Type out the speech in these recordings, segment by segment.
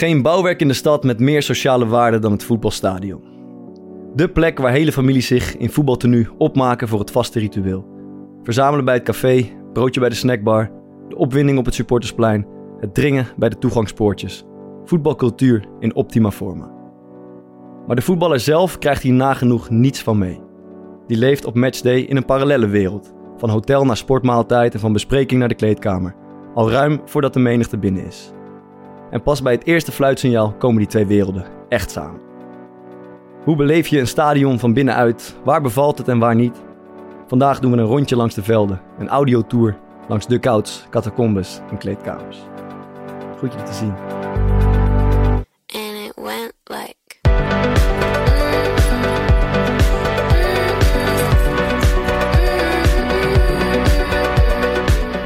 Geen bouwwerk in de stad met meer sociale waarde dan het voetbalstadion. De plek waar hele families zich in voetbaltenu opmaken voor het vaste ritueel. Verzamelen bij het café, broodje bij de snackbar, de opwinding op het supportersplein, het dringen bij de toegangspoortjes. Voetbalcultuur in optima forma. Maar de voetballer zelf krijgt hier nagenoeg niets van mee. Die leeft op matchday in een parallelle wereld. Van hotel naar sportmaaltijd en van bespreking naar de kleedkamer. Al ruim voordat de menigte binnen is. En pas bij het eerste fluitsignaal komen die twee werelden echt samen. Hoe beleef je een stadion van binnenuit? Waar bevalt het en waar niet? Vandaag doen we een rondje langs de velden, een audiotour langs dugouts, catacombes en kleedkamers. Goed je te zien.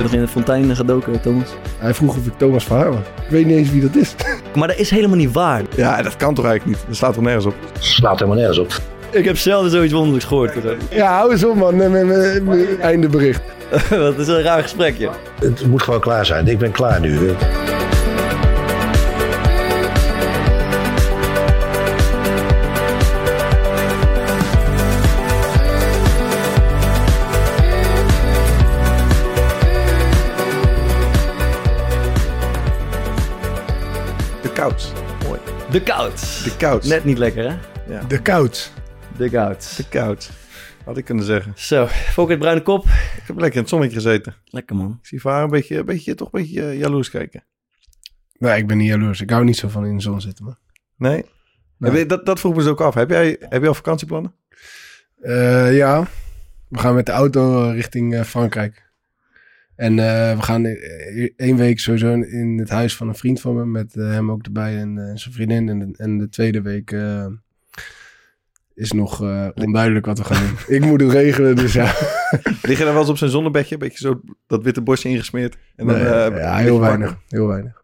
Nog in de fontein gedoken, Thomas? Hij vroeg of ik Thomas Verhaar was. Ik weet niet eens wie dat is. Maar dat is helemaal niet waar. Ja, dat kan toch eigenlijk niet? Dat slaat er nergens op. slaat helemaal nergens op. Ik heb zelden zoiets wonderlijks gehoord. Ja, hou eens op man. Einde bericht. dat is een raar gesprekje. Het moet gewoon klaar zijn. Ik ben klaar nu. Mooi. De koud. De couch. Net niet lekker, hè? De couch. De koud. De couch. Had ik kunnen zeggen. Zo, Fokker Bruine Kop. Ik heb lekker in het zonnetje gezeten. Lekker man. Ik zie Vaar een beetje, een beetje, toch een beetje eh, jaloers kijken. Nee, ik ben niet jaloers. Ik hou niet zo van in de zon zitten, man. Nee? Nee. Heb je- Dat, dat vroeg me dus ook af. Heb jij, heb je al vakantieplannen? Eh, ja, we gaan met de auto eh, richting eh, Frankrijk. En eh, we gaan eh, één week sowieso in, het huis van een vriend van me, met eh, hem ook erbij en eh, zijn vriendin. En, de- en de tweede week eh, is nog eh, onduidelijk wat we gaan doen. ik moet het regelen, dus ja. Lig je dan wel eens op zijn zonnebedje? Een beetje zo dat witte bosje ingesmeerd? En dan, Nee, eh, ja, heel weinig. Heel weinig.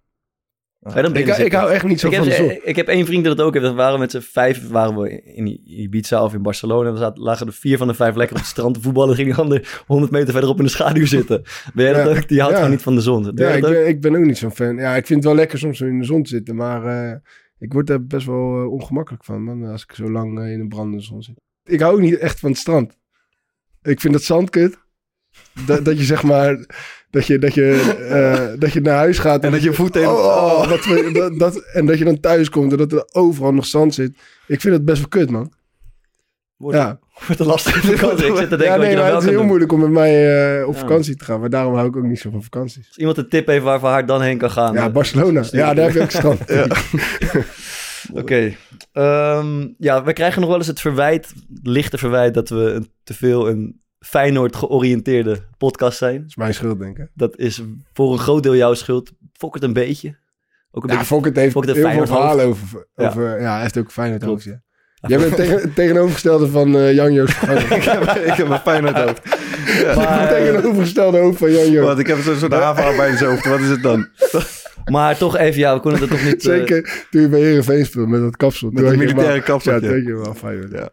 Dan Ik, ik hou echt niet zo ik van de zon. ik heb één vriend die dat ook heeft. We waren met z'n vijf waren we in Ibiza of in Barcelona. Zaten, lagen er vier van de vijf lekker op het strand te voetballen. Ging de ander 100 meter verderop in de schaduw zitten. Ben jij dat Ja. ook? Die houdt Ja. gewoon niet van de zon. Ja, ik dat ben, ik ben ook niet zo'n fan. Ja, ik vind het wel lekker soms in de zon te zitten, maar eh, ik word daar best wel eh, ongemakkelijk van, man, als ik zo lang eh, in een brandende zon zit. Ik hou ook niet echt van het strand. Ik vind het zand kut. Dat, dat je zeg maar, dat je, dat je, eh, dat je naar huis gaat En dat je voet Oh, even... oh, dat we- dat, dat, en dat je dan thuis komt en dat er overal nog zand zit. Ik vind het best wel kut, man. Wordt, Ja, wordt lastige vakantie. Ik zit te denken ja wat nee, je het is heel doen. moeilijk om met mij eh, op Ja. vakantie te gaan. Maar daarom hou ik ook niet zo van vakanties. Als iemand een tip heeft waar Van Hart dan heen kan gaan. Ja, eh, Barcelona. Ja, het. daar heb je ook strand. Oké. Ehm, ja, we krijgen nog wel eens het verwijt, het lichte verwijt, dat we te veel een Feyenoord georiënteerde podcast zijn. Dat is mijn schuld, denk ik. Dat is voor een groot deel jouw schuld. Fokkert een beetje. Ook een Ja, beetje. Fokkert heeft Fokkert heel heeft veel Feyenoord verhalen over. Ja. over ja. hij heeft ook fijn het Klopt. hoofd, ja. Jij bent tegen, het tegenovergestelde van eh, Jan Joost ik, heb, ik heb een Feyenoord hoofd. Maar, Het tegenovergestelde hoofd van Jan Joost. Want ik heb zo'n soort havenhaar bij zijn hoofd. Wat is het dan? maar toch even, ja, we konden het toch niet... Zeker toen je bij Heerenveen speelde met dat kapsel. Met militaire kapsel. Ja, Ja, denk je wel Feyenoord. Ja.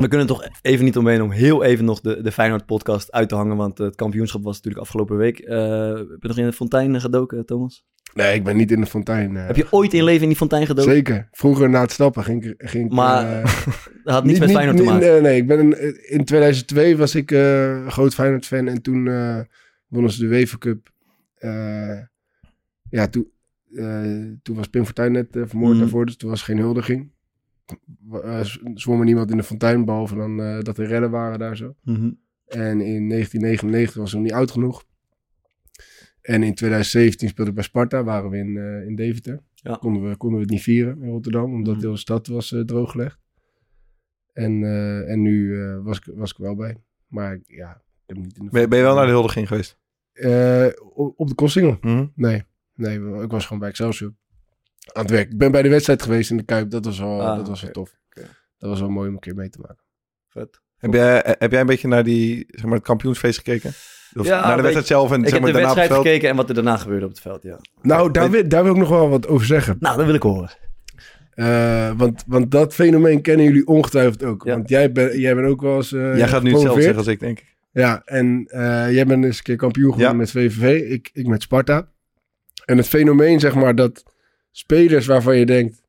We kunnen toch even niet omheen om heel even nog de, de Feyenoord-podcast uit te hangen. Want het kampioenschap was natuurlijk afgelopen week. Eh heb je nog in de fontein gedoken, Thomas? Nee, ik ben niet in de fontein. eh. Heb je ooit in je leven in die fontein gedoken? Zeker. Vroeger na het stappen ging ik... Ging Maar eh, Dat had niets met Feyenoord te maken. Nee, nee, ik ben een, in 2002 was ik een groot Feyenoord-fan en toen wonnen ze de UEFA Cup. Ja, toen, toen was Pim Fortuyn net vermoord Mhm. daarvoor, dus toen was geen huldiging. Uh, zwom er niemand in de fontein, behalve dan eh, dat er redden waren daar zo. Mhm. En in 1999 was ik nog niet oud genoeg. En in 2017 speelde ik bij Sparta, waren we in, eh, in Deventer. Ja. Konden, we, konden we het niet vieren in Rotterdam, omdat Mhm. de hele stad was eh, drooggelegd. En, eh, en nu eh, was, ik, was ik wel bij. Maar ja, ik heb niet in de Ben, je- ben je wel naar de huldiging geweest? Eh, op, de Koolsingel? Mhm. Nee, nee, ik was gewoon bij Excelsior aan het werk. Ik ben bij de wedstrijd geweest in de Kuip, dat was wel, Ah, dat was wel tof. Dat was wel mooi om een keer mee te maken. Vet. Heb jij, heb jij een beetje naar die, zeg maar, het kampioensfeest gekeken? Of Ja, naar de wedstrijd zelf en Ik zeg heb maar de daarna op het wedstrijd veld? gekeken en wat er daarna gebeurde op het veld, ja. Nou, daar wil, daar wil ik nog wel wat over zeggen. Nou, dat wil ik horen. Eh, want, want dat fenomeen kennen jullie ongetwijfeld ook. Ja. Want jij, ben, jij bent ook wel eens. eh, Jij gaat nu hetzelfde zeggen als ik, denk ik. Ja, en eh, jij bent eens een keer kampioen geworden Ja. met VVV. Ik, ik met Sparta. En het fenomeen, zeg maar, dat spelers waarvan je denkt...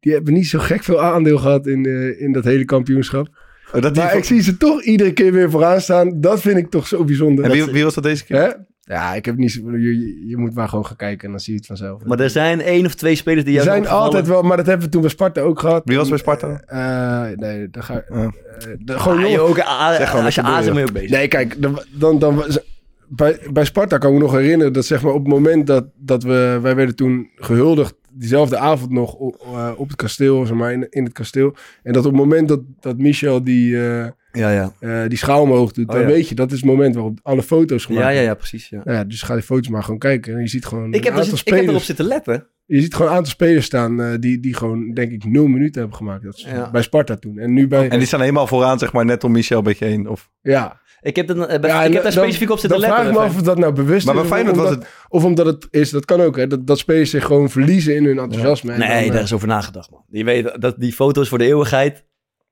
Die hebben niet zo gek veel aandeel gehad in, eh, in dat hele kampioenschap. Oh, dat Maar van- ik zie ze toch iedere keer weer vooraan staan. Dat vind ik toch zo bijzonder. En wie, wie was dat deze keer? Hè? Ja, ik heb niet zo... Je, je moet maar gewoon gaan kijken en dan zie je het vanzelf. Maar er zijn één of twee spelers die er jou zijn opgevallen- altijd wel... Maar dat hebben we toen bij Sparta ook gehad. Wie was bij Sparta? Eh, nee, daar ga ik... Eh, de- gewoon Ah, joh, ook, Zeg gewoon als je A ben je ook bezig. Nee, kijk, dan, dan, dan was- bij, bij Sparta kan ik me nog herinneren dat zeg maar op het moment dat, dat we, wij werden toen gehuldigd, diezelfde avond nog op, eh, op het kasteel, zeg maar, in, in het kasteel. En dat op het moment dat, dat Michel die, eh, Ja, ja. eh, die schaal omhoog doet, Oh, dan ja. weet je, dat is het moment waarop alle foto's gemaakt Ja, ja, ja, precies. Ja. Nou ja, dus ga die foto's maar gewoon kijken. En je ziet gewoon Ik, een heb er, aantal zit- ik heb erop zitten letten. Je ziet gewoon een aantal spelers staan eh, die, die gewoon, denk ik, nul minuten hebben gemaakt. Dat is Ja. Bij Sparta toen. En nu bij... En die staan helemaal vooraan, zeg maar, net om Michel een beetje heen. Of... ja. Ik heb, er, eh, Ja, ik heb daar dan- specifiek op zitten Dan vraag letten. ik me af of dat nou bewust Maar is. was het... Of omdat het is, dat kan ook, hè. Dat, dat spelers zich gewoon verliezen in hun enthousiasme. En Nee, dan, eh, daar is over nagedacht, man. Die weten dat die foto's voor de eeuwigheid.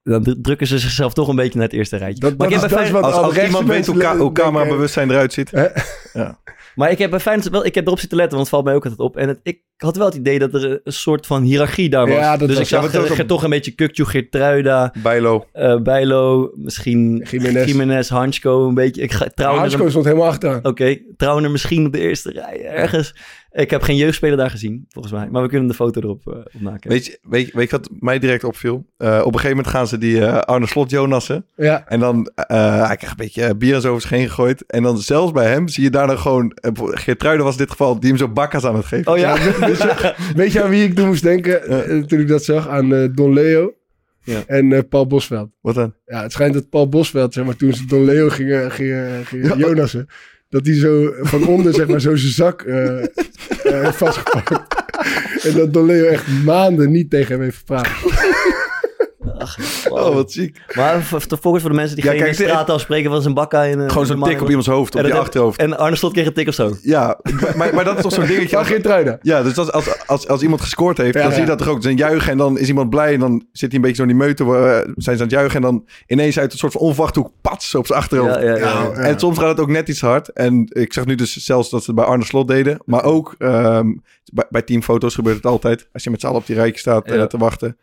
Dan dru- drukken ze zichzelf toch een beetje naar het eerste rijtje. Dat- maar, dat ik heb is- bij Feyenoord- wat- Als, als iemand weet hoe, ka- hoe camerabewustzijn eruit ziet. Hè? maar ik heb bij Feyenoord wel, ik heb erop zitten letten, want het valt mij ook altijd op. En het, ik had wel het idee dat er een soort van hiërarchie daar was. Ja, dat dus was- ik zag ja, toch een beetje Kukju, Geertruida, Bijlo. eh Bijlo, misschien Jiménez. Jiménez, Hansko, een beetje. Ik ga, Trauner, Hansko stond helemaal achteraan. Oké, Trauner misschien op de eerste rij ergens. Ik heb geen jeugdspeler daar gezien, volgens mij. Maar we kunnen de foto erop eh op nakijken. Weet je, weet, je- weet je wat mij direct opviel? Eh, op een gegeven moment gaan ze die eh, Arne Slot Jonassen. Ja. En dan, eh, hij krijgt een beetje bier en zo over zich heen gegooid. En dan zelfs bij hem zie je daar dan gewoon... Uh, Geertruiden was in dit geval, die hem zo bakkas aan het geven. Oh ja? Weet je aan wie ik toen moest denken? eh, toen ik dat zag? Aan eh, Don Leo Ja. en eh, Paul Bosveld. Wat dan? Ja, het schijnt dat Paul Bosveld, zeg maar, toen ze Don Leo gingen, gingen, gingen Jonassen, dat hij zo van onder, zeg maar, zo zijn zak heeft vastgepakt. en dat Don Leo echt maanden niet tegen hem heeft gepraat. Oh, wat ziek. Maar v- v- volgens voor de mensen die Ja, geen kijk, straat afspreken van zijn bakka in een... Gewoon zo'n tik op iemands hoofd, op En je achterhoofd. En Arne Slot kreeg een tik of zo. Ja, maar, maar dat is toch zo'n dingetje... Van Als, Geertruida. ja, dus als, als, als, als iemand gescoord heeft, Ja, dan zie je ja. dat toch ook. Zijn juichen en dan is iemand blij en dan zit hij een beetje zo in die meute. eh, zijn ze aan het juichen en dan ineens uit een soort van onverwachte hoek, pats, op zijn achterhoofd. Ja, ja, ja. Ja. En soms gaat het ook net iets hard. En ik zag nu dus zelfs dat ze het bij Arne Slot deden. Maar ook ehm, bij, bij teamfoto's gebeurt het altijd. Als je met z'n allen op die rijtje staat eh, Ja. te wachten.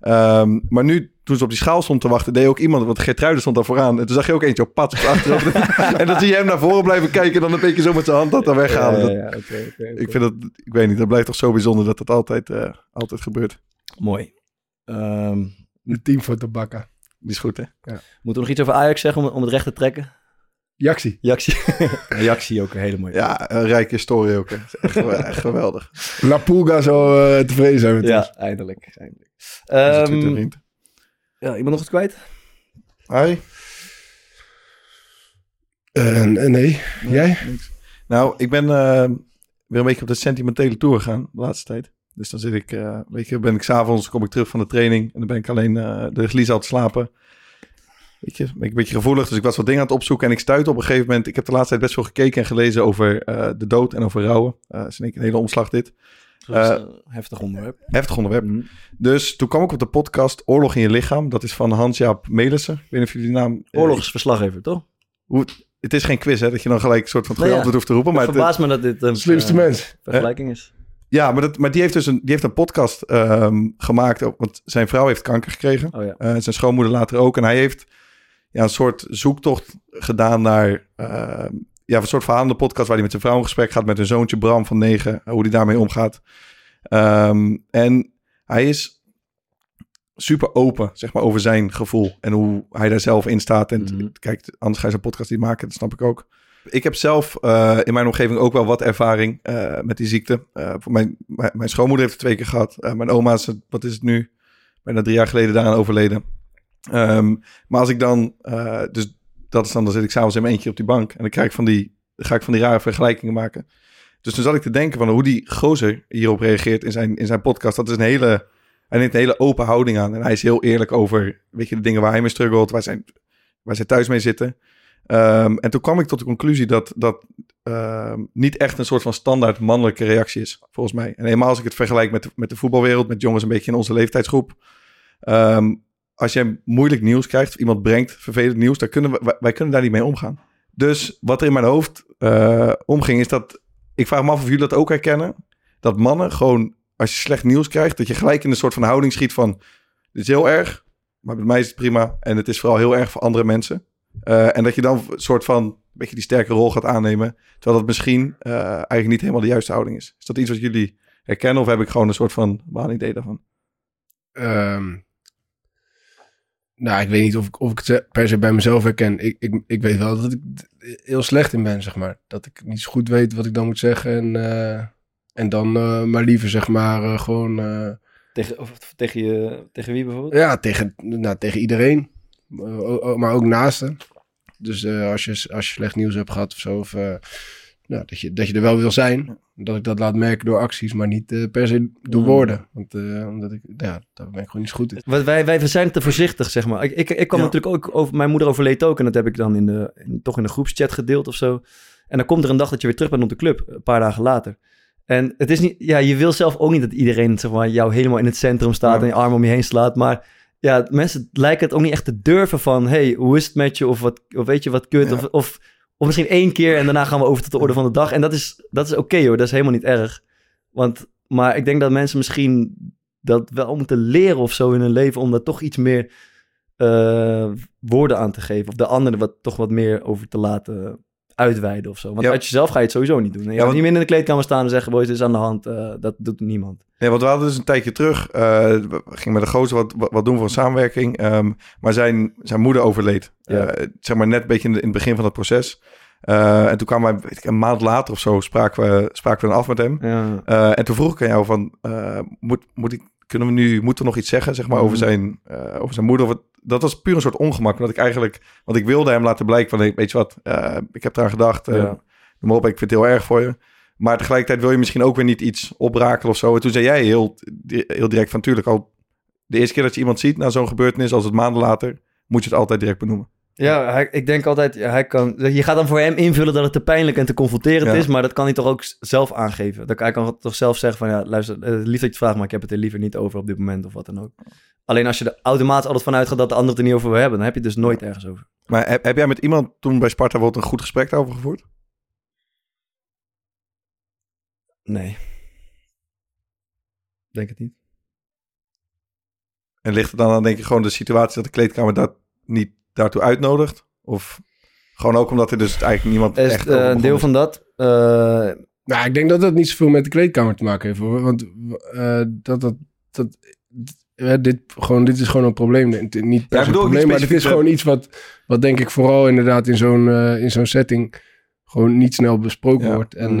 Ehm, maar nu, toen ze op die schaal stond te wachten, deed ook iemand... Want Gertruiden stond daar vooraan. En toen zag je ook eentje op pad op zijn achterhoofd. en dan zie je hem naar voren blijven kijken... en dan een beetje zo met zijn hand dat dan weghalen. Ja. Ik vind dat... Ik weet niet, dat blijft toch zo bijzonder... dat dat altijd, eh, altijd gebeurt. Mooi. Ehm, De teamfoto bakken. Die is goed, hè? moeten we nog iets over Ajax zeggen om, om het recht te trekken? Jaxi. Jaxi. Jaxi ook een hele mooie. Ja, een rijke historie ook, hè. Echt, gew- echt geweldig. La Pulga zal eh, tevreden zijn met ons. Ja, eindelijk. eindelijk. Ehm. Ja, iemand nog iets kwijt? Hi. Eh, nee. Jij? Nou, ik ben eh, weer een beetje op de sentimentele tour gegaan de laatste tijd. Dus dan zit ik, eh, weet je, ben ik s'avonds, kom ik terug van de training en dan ben ik alleen de Glies al te slapen. Weet je, ben ik een beetje gevoelig, dus ik was wat dingen aan het opzoeken en ik stuitte op een gegeven moment. Ik heb de laatste tijd best veel gekeken en gelezen over de dood en over rouwen. Eh is in één keer een hele omslag dit. Dat is een heftig onderwerp. Heftig onderwerp. Mhm. Dus toen kwam ik op de podcast Oorlog in je lichaam. Dat is van Hans-Jaap Melissen. Ik weet niet of jullie die naam... eh, Oorlogsverslaggever, toch? hoe, het is geen quiz, hè, dat je dan gelijk een soort van het Nee, goede ja. antwoord hoeft te roepen. Maar Het het, verbaast me dat dit een Slimste eh, mens. vergelijking is. Ja, maar, dat, maar die heeft dus een, die heeft een podcast ehm, gemaakt. Want zijn vrouw heeft kanker gekregen. Oh ja. Eh, zijn schoonmoeder later ook. En hij heeft ja, een soort zoektocht gedaan naar... ehm, ja, een soort verhalende podcast... waar hij met zijn vrouw in gesprek gaat... met hun zoontje Bram van negen. hoe die daarmee omgaat. Ehm, en hij is super open, zeg maar, over zijn gevoel. En hoe hij daar zelf in staat. En Mhm. kijk, anders ga je zo'n podcast niet maken. Dat snap ik ook. Ik heb zelf eh, in mijn omgeving ook wel wat ervaring eh, met die ziekte. Voor mijn, mijn, mijn schoonmoeder heeft het twee keer gehad. Eh, mijn oma is, wat is het nu, bijna drie jaar geleden daaraan overleden. Ehm, maar als ik dan, dus dat is dan, dan zit ik s'avonds in mijn eentje op die bank. En dan, krijg ik van die, ga ik van die rare vergelijkingen maken. Dus toen zat ik te denken van hoe die gozer hierop reageert in zijn, in zijn podcast. Dat is een hele, hij neemt een hele open houding aan. En hij is heel eerlijk over, weet je, de dingen waar hij mee struggelt, waar zijn, waar zij thuis mee zitten. Ehm, en toen kwam ik tot de conclusie dat dat ehm, niet echt een soort van standaard mannelijke reactie is, volgens mij. En helemaal als ik het vergelijk met met de voetbalwereld, met jongens een beetje in onze leeftijdsgroep. Ehm, als je moeilijk nieuws krijgt, iemand brengt vervelend nieuws, dan kunnen wij, kunnen daar niet mee omgaan. Dus wat er in mijn hoofd eh, omging, is dat ik vraag me af of jullie dat ook herkennen. Dat mannen gewoon als je slecht nieuws krijgt, dat je gelijk in een soort van houding schiet van, dit is heel erg, maar bij mij is het prima. En het is vooral heel erg voor andere mensen. Eh, en dat je dan een soort van, een beetje die sterke rol gaat aannemen, terwijl dat misschien eh, eigenlijk niet helemaal de juiste houding is. Is dat iets wat jullie herkennen of heb ik gewoon een soort van waanidee daarvan? Ehm, nou, ik weet niet of ik, of ik het per se bij mezelf herken. Ik, ik, ik weet wel dat ik heel slecht in ben, zeg maar. Dat ik niet zo goed weet wat ik dan moet zeggen. En, eh, en dan eh, maar liever, zeg maar, eh, gewoon... Tegen, of, tegen, je, tegen wie bijvoorbeeld? ja, tegen, nou, tegen iedereen. Maar ook naasten. Dus als, je, als je slecht nieuws hebt gehad of zo... Of, nou, dat, je, dat je er wel wil zijn. Dat ik dat laat merken door acties, maar niet eh, per se door woorden. Want eh, omdat ik, ja, daar ben ik gewoon niet zo goed in. Want wij, wij zijn te voorzichtig, zeg maar. Ik, ik, ik kwam Ja. natuurlijk ook over... Mijn moeder overleed ook. En dat heb ik dan in de, in- toch in de groepschat gedeeld of zo. En dan komt er een dag dat je weer terug bent op de club. Een paar dagen later. En het is niet... Ja, je wil zelf ook niet dat iedereen zeg maar, jou helemaal in het centrum staat... Ja. en je arm om je heen slaat. Maar ja, mensen lijken het ook niet echt te durven van... hey, hoe is het met je? Of, wat, of weet je wat kut? Ja. Of, of, of misschien één keer en daarna gaan we over tot de orde van de dag. En dat is, dat is oké hoor. Dat is helemaal niet erg. Want, maar ik denk dat mensen misschien dat wel moeten leren of zo in hun leven... om daar toch iets meer eh, woorden aan te geven. Of de anderen wat, toch wat meer over te laten uitweiden of zo. Want Ja. uit jezelf ga je het sowieso niet doen. Je Ja, want- niet meer in de kleedkamer staan en zeggen... boys, dit is aan de hand. Eh, dat doet niemand. Nee, want we hadden dus een tijdje terug, eh, we gingen met de gozer wat, wat, doen voor een samenwerking. ehm, maar zijn, zijn moeder overleed. Ja. Eh, zeg maar net een beetje in, de- in het begin van het proces. Eh, en toen kwamen wij, weet ik, een maand later of zo, spraken we, spraken we dan af met hem. Eh, en toen vroeg ik aan jou van, eh, moet, moet ik, kunnen we nu, moeten we nog iets zeggen, zeg maar, over, Mhm. zijn, eh, over zijn moeder? Of het- dat was puur een soort ongemak, omdat ik eigenlijk, want ik wilde hem laten blijken van, hey, weet je wat, eh, ik heb eraan gedacht, eh Ja. noem op, ik vind het heel erg voor je. Maar tegelijkertijd wil je misschien ook weer niet iets oprakelen of zo. En toen zei jij heel, heel direct van, tuurlijk, al de eerste keer dat je iemand ziet na zo'n gebeurtenis, als het maanden later, moet je het altijd direct benoemen. Ja, hij, ik denk altijd, hij kan, je gaat dan voor hem invullen dat het te pijnlijk en te confronterend Ja. is, maar dat kan hij toch ook zelf aangeven. Dat, hij kan toch zelf zeggen van, ja, luister, eh, lief dat je het vraagt, maar ik heb het er liever niet over op dit moment of wat dan ook. Alleen als je er automatisch altijd vanuit gaat dat de ander het er niet over wil hebben, dan heb je het dus nooit ergens over. Maar heb, heb jij met iemand toen bij Sparta bijvoorbeeld een goed gesprek daarover gevoerd? Nee. Denk het niet. En ligt het dan aan, denk je, gewoon de situatie dat de kleedkamer dat niet daartoe uitnodigt? Of gewoon ook omdat er dus eigenlijk niemand is echt eh, over een deel is? van dat. eh, Nou, ik denk dat dat niet zoveel met de kleedkamer te maken heeft. Hoor. Want eh, dat, dat, dat, eh, dit, gewoon, dit is gewoon een probleem. Niet per Ja, een probleem, maar het is gewoon iets wat, wat denk ik vooral inderdaad in zo'n eh, in zo'n setting gewoon niet snel besproken Ja. wordt. En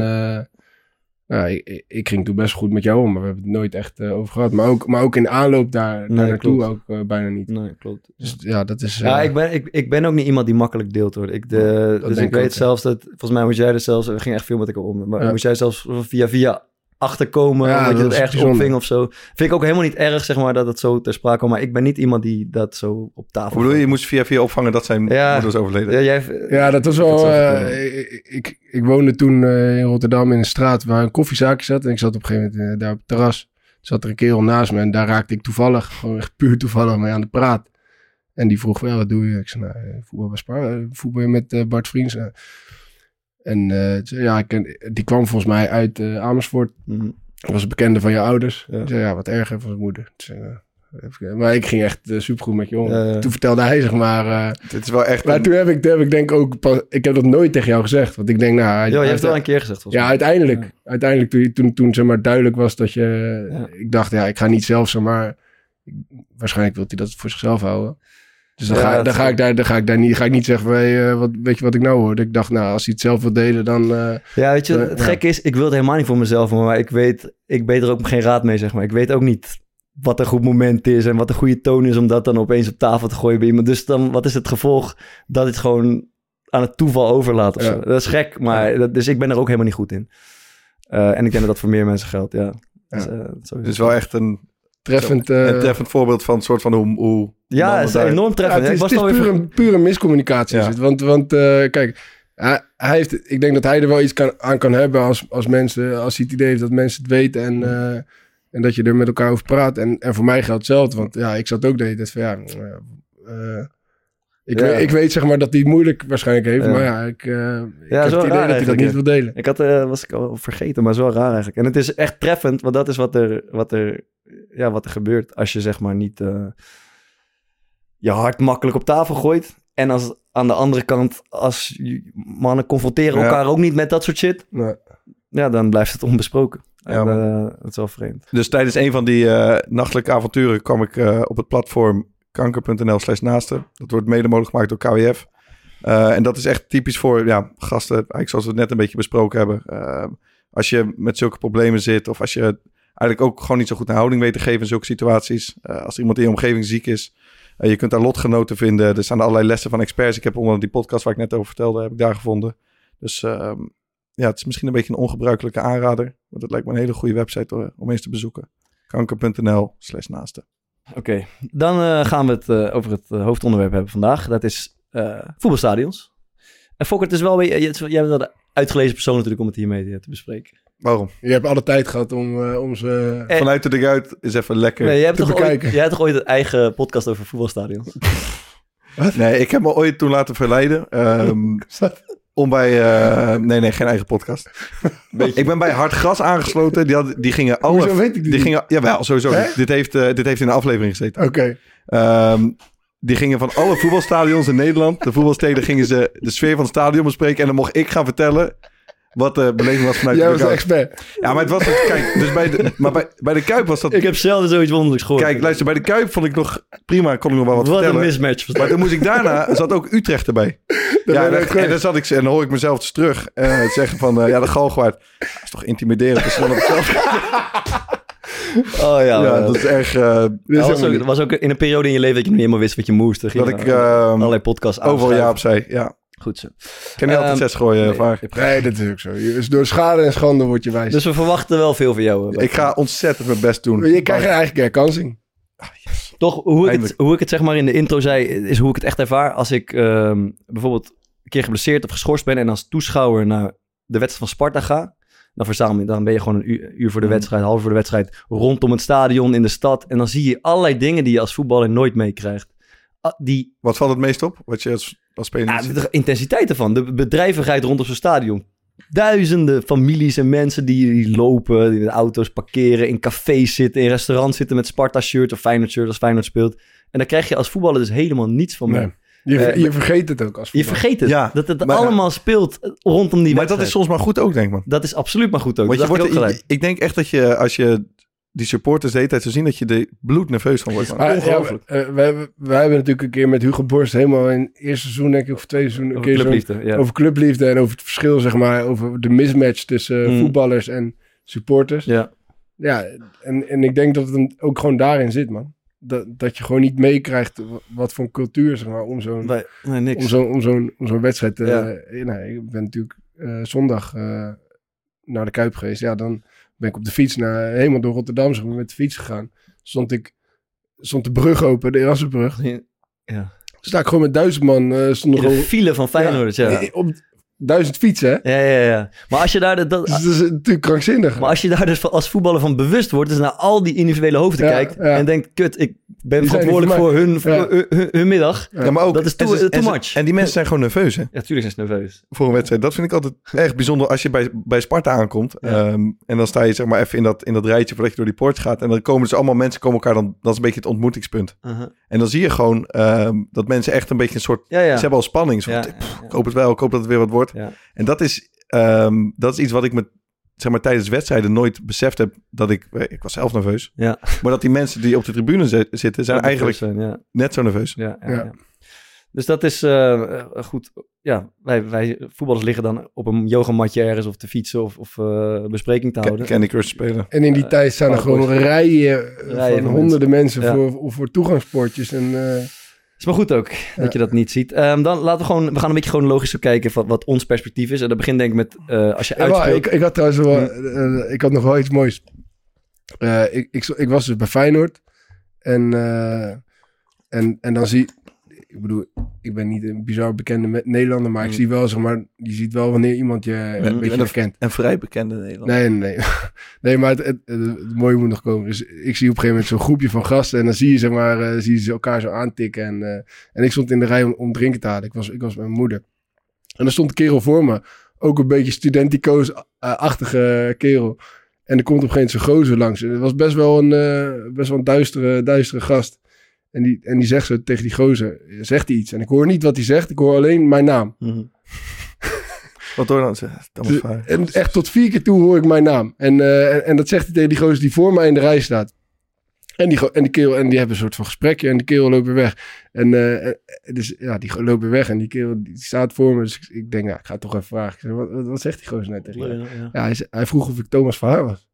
nou, ik, ik- ging toen best goed met jou om, maar we hebben het nooit echt eh, over gehad. Maar ook, maar ook in aanloop daar, daar naartoe ook bijna niet. nee, klopt. Dus ja, dat is... Ja, ik ben, ik, ik ben ook niet iemand die makkelijk deelt hoor. Ik, de, dus ik weet ook, ja. zelfs dat, volgens mij moest jij er zelfs, we gingen echt veel met elkaar om, maar Ja. moest jij zelfs via via achterkomen, Ja, omdat je dat ergens bijzonder. opving of zo. Vind ik ook helemaal niet erg, zeg maar, dat het zo ter sprake komt, maar ik ben niet iemand die dat zo op tafel Hoe bedoel je, je moest via via opvangen dat zijn Ja. moeder is overleden? Ja, jij, Ja, dat was wel. eh, ik, ik, ik woonde toen eh, in Rotterdam in een straat waar een koffiezaakje zat. En ik zat op een gegeven moment eh, daar op het terras. Zat er een kerel naast me en daar raakte ik toevallig, gewoon echt puur toevallig mee aan de praat. En die vroeg, wel, wat doe je? Ik zei, nou, voetbal bij Spar, voetbal met eh, Bart Vriends. En eh, ja, ik die kwam volgens mij uit eh, Amersfoort. Dat was een bekende van je ouders. Ja. Zei, ja, wat erger van zijn moeder. Maar ik ging echt eh, supergoed met je om. Ja, ja. Toen vertelde hij, zeg maar... Het is wel echt... maar een- toen heb ik, toen heb ik denk ik ook... pas- ik heb dat nooit tegen jou gezegd. Want ik denk, nou... hij- Ja, je hebt het wel een keer gezegd, volgens ja, mij. uiteindelijk. Ja. Uiteindelijk toen, toen, toen zeg maar, duidelijk was dat je... Ik dacht, ja, ik ga niet zelf zeg maar... Waarschijnlijk wil hij dat voor zichzelf houden. Dus dan, Ja, ga, dan, ga ik daar, dan ga ik daar niet, ga ik niet zeggen, van, hey, eh, wat, weet je wat ik nou hoorde? Ik dacht, nou, als hij het zelf wil delen, dan... eh, Ja, weet je, Ja. het gekke is, ik wil het helemaal niet voor mezelf, maar ik weet, ik weet er ook geen raad mee, zeg maar. Ik weet ook niet wat een goed moment is en wat een goede toon is om dat dan opeens op tafel te gooien bij iemand. Dus dan, wat is het gevolg dat het gewoon aan het toeval overlaat Ja. Dat is gek, maar dat, dus ik ben er ook helemaal niet goed in. Eh, en ik denk dat dat voor meer mensen geldt, ja. Dus, Het is wel echt een, treffend... eh, een treffend voorbeeld van een soort van hoe... hoe Ja, het is daar- enorm Ja, treffend. het is, was het is puur, een, puur een miscommunicatie. Ja. Is het. Want, want eh, kijk, hij, hij heeft, ik denk dat hij er wel iets kan, aan kan hebben als, als mensen, als hij het idee heeft dat mensen het weten en, eh, en dat je er met elkaar over praat. En, en voor mij geldt hetzelfde, want ja, ik zat ook de hele tijd van ja, eh, Ik, Ja. weet, ik weet zeg maar dat hij het moeilijk waarschijnlijk heeft. Ja. Maar ja, ik, eh, ik heb het idee raar dat hij dat niet wil delen. Ik had, eh, was ik al vergeten, maar is wel raar eigenlijk. En het is echt treffend, want dat is wat er, wat er, ja, wat er gebeurt als je zeg maar niet eh, je hart makkelijk op tafel gooit. En als aan de andere kant, als mannen confronteren Ja. elkaar ook niet met dat soort shit, Nee. ja, dan blijft het onbesproken. Ja, en, man. eh, dat is wel vreemd. Dus tijdens een van die eh, nachtelijke avonturen kwam ik op het platform kanker.nl slash naasten. Dat wordt mede mogelijk gemaakt door KWF. En dat is echt typisch voor ja, gasten, eigenlijk zoals we het net een beetje besproken hebben. Als je met zulke problemen zit of als je eigenlijk ook gewoon niet zo goed een houding weet te geven in zulke situaties. Eh, als iemand in je omgeving ziek is. eh, je kunt daar lotgenoten vinden. Er staan allerlei lessen van experts. Ik heb onder die podcast waar ik net over vertelde, heb ik daar gevonden. Dus ehm, ja, het is misschien een beetje een ongebruikelijke aanrader. Maar dat lijkt me een hele goede website hoor, om eens te bezoeken. Kanker.nl slash naasten. Oké, dan eh, gaan we het eh, over het eh, hoofdonderwerp hebben vandaag. Dat is eh, voetbalstadions. En Fokker, het is wel jij bent wel de uitgelezen persoon natuurlijk om het hiermee eh, te bespreken. Waarom? Je hebt alle tijd gehad om, eh, om ze... Vanuit de uit is even lekker. Nee, Nee, jij hebt, te toch ooit, jij hebt toch ooit een eigen podcast over voetbalstadions? ik heb me ooit toen laten verleiden. ehm, om bij... eh, nee, nee, geen eigen podcast. ik ben bij Hard Gras aangesloten. Die, hadden, die gingen alle... Hoezo weet ik die die gingen, jawel, sowieso. Hè? Dit heeft, eh, dit heeft in de aflevering gezeten. Oké. Ehm, die gingen van alle voetbalstadions in Nederland, de voetbalsteden, gingen ze de sfeer van het stadion bespreken. En dan mocht ik gaan vertellen wat de beleving was vanuit Jij de was de expert. Ja, maar het was het, kijk, dus bij de, maar bij, bij de Kuip was dat... Ik heb zelden zoiets wonderlijks gehoord. Kijk, luister, bij de Kuip vond ik nog prima, kon ik nog wel wat, wat een vertellen. mismatch. was Maar dat. toen moest ik daarna, zat ook Utrecht erbij. Dat ja, en, en dan zat ik, en dan hoor ik mezelf dus terug eh, zeggen van, eh, ja, de Galgenwaard. Dat is toch intimiderend, dan op hetzelfde... Oh ja, Ja, eh, dat is erg... eh, Dit is dat was, helemaal ook, niet- was ook in een periode in je leven dat je niet helemaal wist wat je moest. Dat ik ehm, allerlei podcasts overal ja aanschuiven. opzij. Ja, Goed zo. kan niet altijd Ehm, zes gooien, Nee, vaar. je Nee, dat is ook zo. Je- Dus door schade en schande word je wijs. Dus we verwachten wel veel van jou. eh, Ik ga ontzettend mijn best doen. je krijgt eigenlijk herkansing. Toch, hoe ik, het, Eindelijk. hoe ik het zeg maar in de intro zei, is hoe ik het echt ervaar. Als ik ehm, bijvoorbeeld een keer geblesseerd of geschorst ben en als toeschouwer naar de wedstrijd van Sparta ga, dan verzamel je, dan ben je gewoon een uur, uur voor de Mhm. wedstrijd, half voor de wedstrijd, rondom het stadion, in de stad. En dan zie je allerlei dingen die je als voetballer nooit meekrijgt. Ah, Die Wat valt het meest op? Wat je als, als speler ja, de intensiteit ervan, de bedrijvigheid rondom zo'n stadion. Duizenden families en mensen die, die lopen, die met auto's parkeren, in cafés zitten, in restaurants zitten met Sparta-shirt of Feyenoord-shirt als Feyenoord speelt. En daar krijg je als voetballer dus helemaal niets van mee. Nee. Je, Eh, je vergeet het ook als Je voetballer. vergeet het. Ja, dat het maar- allemaal speelt rondom die Maar dat is soms maar goed ook, denk ik, man. Dat is absoluut maar goed ook. Want dat je wordt, ook ik denk echt dat je, als je die supporters de hele tijd zo zien, dat je er bloednerveus van wordt. Maar, Ongelooflijk. Ja, eh, wij, hebben- hebben natuurlijk een keer met Hugo Borst helemaal in het eerste seizoen, denk ik, of tweede seizoen, een Over clubliefde, ja. over clubliefde en over het verschil, zeg maar, over de mismatch tussen Mm. voetballers en supporters. ja. Ja, en, en ik denk dat het ook gewoon daarin zit, man. Dat, dat je gewoon niet meekrijgt wat voor een cultuur, zeg maar, om zo'n nee, om zo'n om zo'n om zo'n wedstrijd te... Ja. eh, nou, ik ben natuurlijk eh, zondag eh, naar de Kuip geweest. Ja, dan ben ik op de fiets naar, helemaal door Rotterdam zeg maar, met de fiets gegaan. Stond ik, stond de brug open, de Erasmusbrug. Ja. Sta ik gewoon met duizend man, stonden gewoon... file van Feyenoord, ja. Op duizend fietsen, hè? Ja, ja, ja. Maar als je daar, de- dat, Dus dat is natuurlijk krankzinnig. maar als je daar dus als voetballer van bewust wordt, dus naar al die individuele hoofden Ja, kijkt ja. en denkt, kut, ik ben verantwoordelijk voor hun, voor Ja. hun, hun- hun middag. Ja. Maar ook, Dat is en too- ze- too en ze- much. En die mensen zijn gewoon nerveus, hè? Ja, tuurlijk zijn ze nerveus. Voor een wedstrijd. Dat vind ik altijd erg bijzonder als je bij, bij Sparta aankomt. Ja. Ehm, en dan sta je zeg maar even in dat, in dat rijtje voordat je door die poort gaat. En dan komen dus allemaal mensen komen elkaar dan... Dat is een beetje het ontmoetingspunt. Uh-huh. En dan zie je gewoon ehm, dat mensen echt een beetje een soort... Ja, ja. Ze hebben al spanning. Zo pff. Ik hoop het wel, ik hoop dat het weer wat wordt. Ja. En dat is, ehm, dat is iets wat ik me zeg maar, tijdens wedstrijden nooit beseft heb. Dat ik, eh, ik was zelf nerveus. Ja. Maar dat die mensen die op de tribune zi- zitten, zijn Dat eigenlijk zijn, ja. net zo nerveus. Ja, ja, Ja. ja. Dus dat is eh, goed. Ja, wij, wij voetballers liggen dan op een yogamatje ergens of te fietsen of, of eh, bespreking te houden. Candy Crush spelen. En in die tijd staan er gewoon rijen, Rijen van van honderden mensen, Ja. voor, voor toegangspoortjes. En, eh, Is maar goed ook Ja. dat je dat niet ziet. Ehm, dan laten we gewoon, we gaan een beetje chronologisch zo kijken van wat ons perspectief is. En dat begint denk ik met eh, als je Ja, uitspeelt. ik, ik had trouwens wel, eh, ik had nog wel iets moois. Eh, ik, ik, ik was dus bij Feyenoord. En, eh, en, en dan zie ik bedoel, ik ben niet een bizar bekende Nederlander, maar ik Mm. zie wel, zeg maar, je ziet wel wanneer iemand je een beetje herkent. En vrij bekende Nederland. Nee, nee, nee. Nee, maar het, het, het- het mooie moet nog komen. Dus ik zie op een gegeven moment zo'n groepje van gasten. En dan zie je, zeg maar, eh, zie je ze elkaar zo aantikken. En, eh, en ik stond in de rij om, om drinken te halen. Ik was, ik was met mijn moeder. En er stond een kerel voor me. Ook een beetje studentico's-achtige kerel. En er komt op een gegeven moment zo'n gozer langs. En het was best wel een, eh, best wel een duistere, duistere gast. En die, en die zegt zo tegen die gozer, zegt hij iets. En ik hoor niet wat hij zegt, ik hoor alleen mijn naam. Mhm. Wat hoor dan? Thomas Vaar. En echt tot vier keer toe hoor ik mijn naam. En, eh, en, en dat zegt hij tegen die gozer die voor mij in de rij staat. En die, en die kerel, en die hebben een soort van gesprekje en die kerel loopt weer weg. En eh, dus ja, die loopt weer weg en die kerel die staat voor me. Dus ik, ik denk, ja, ik ga het toch even vragen. Zeg, wat, wat, zegt die gozer net tegen je? Ja, ja. Ja, hij, hij vroeg of ik Thomas Verhaar was.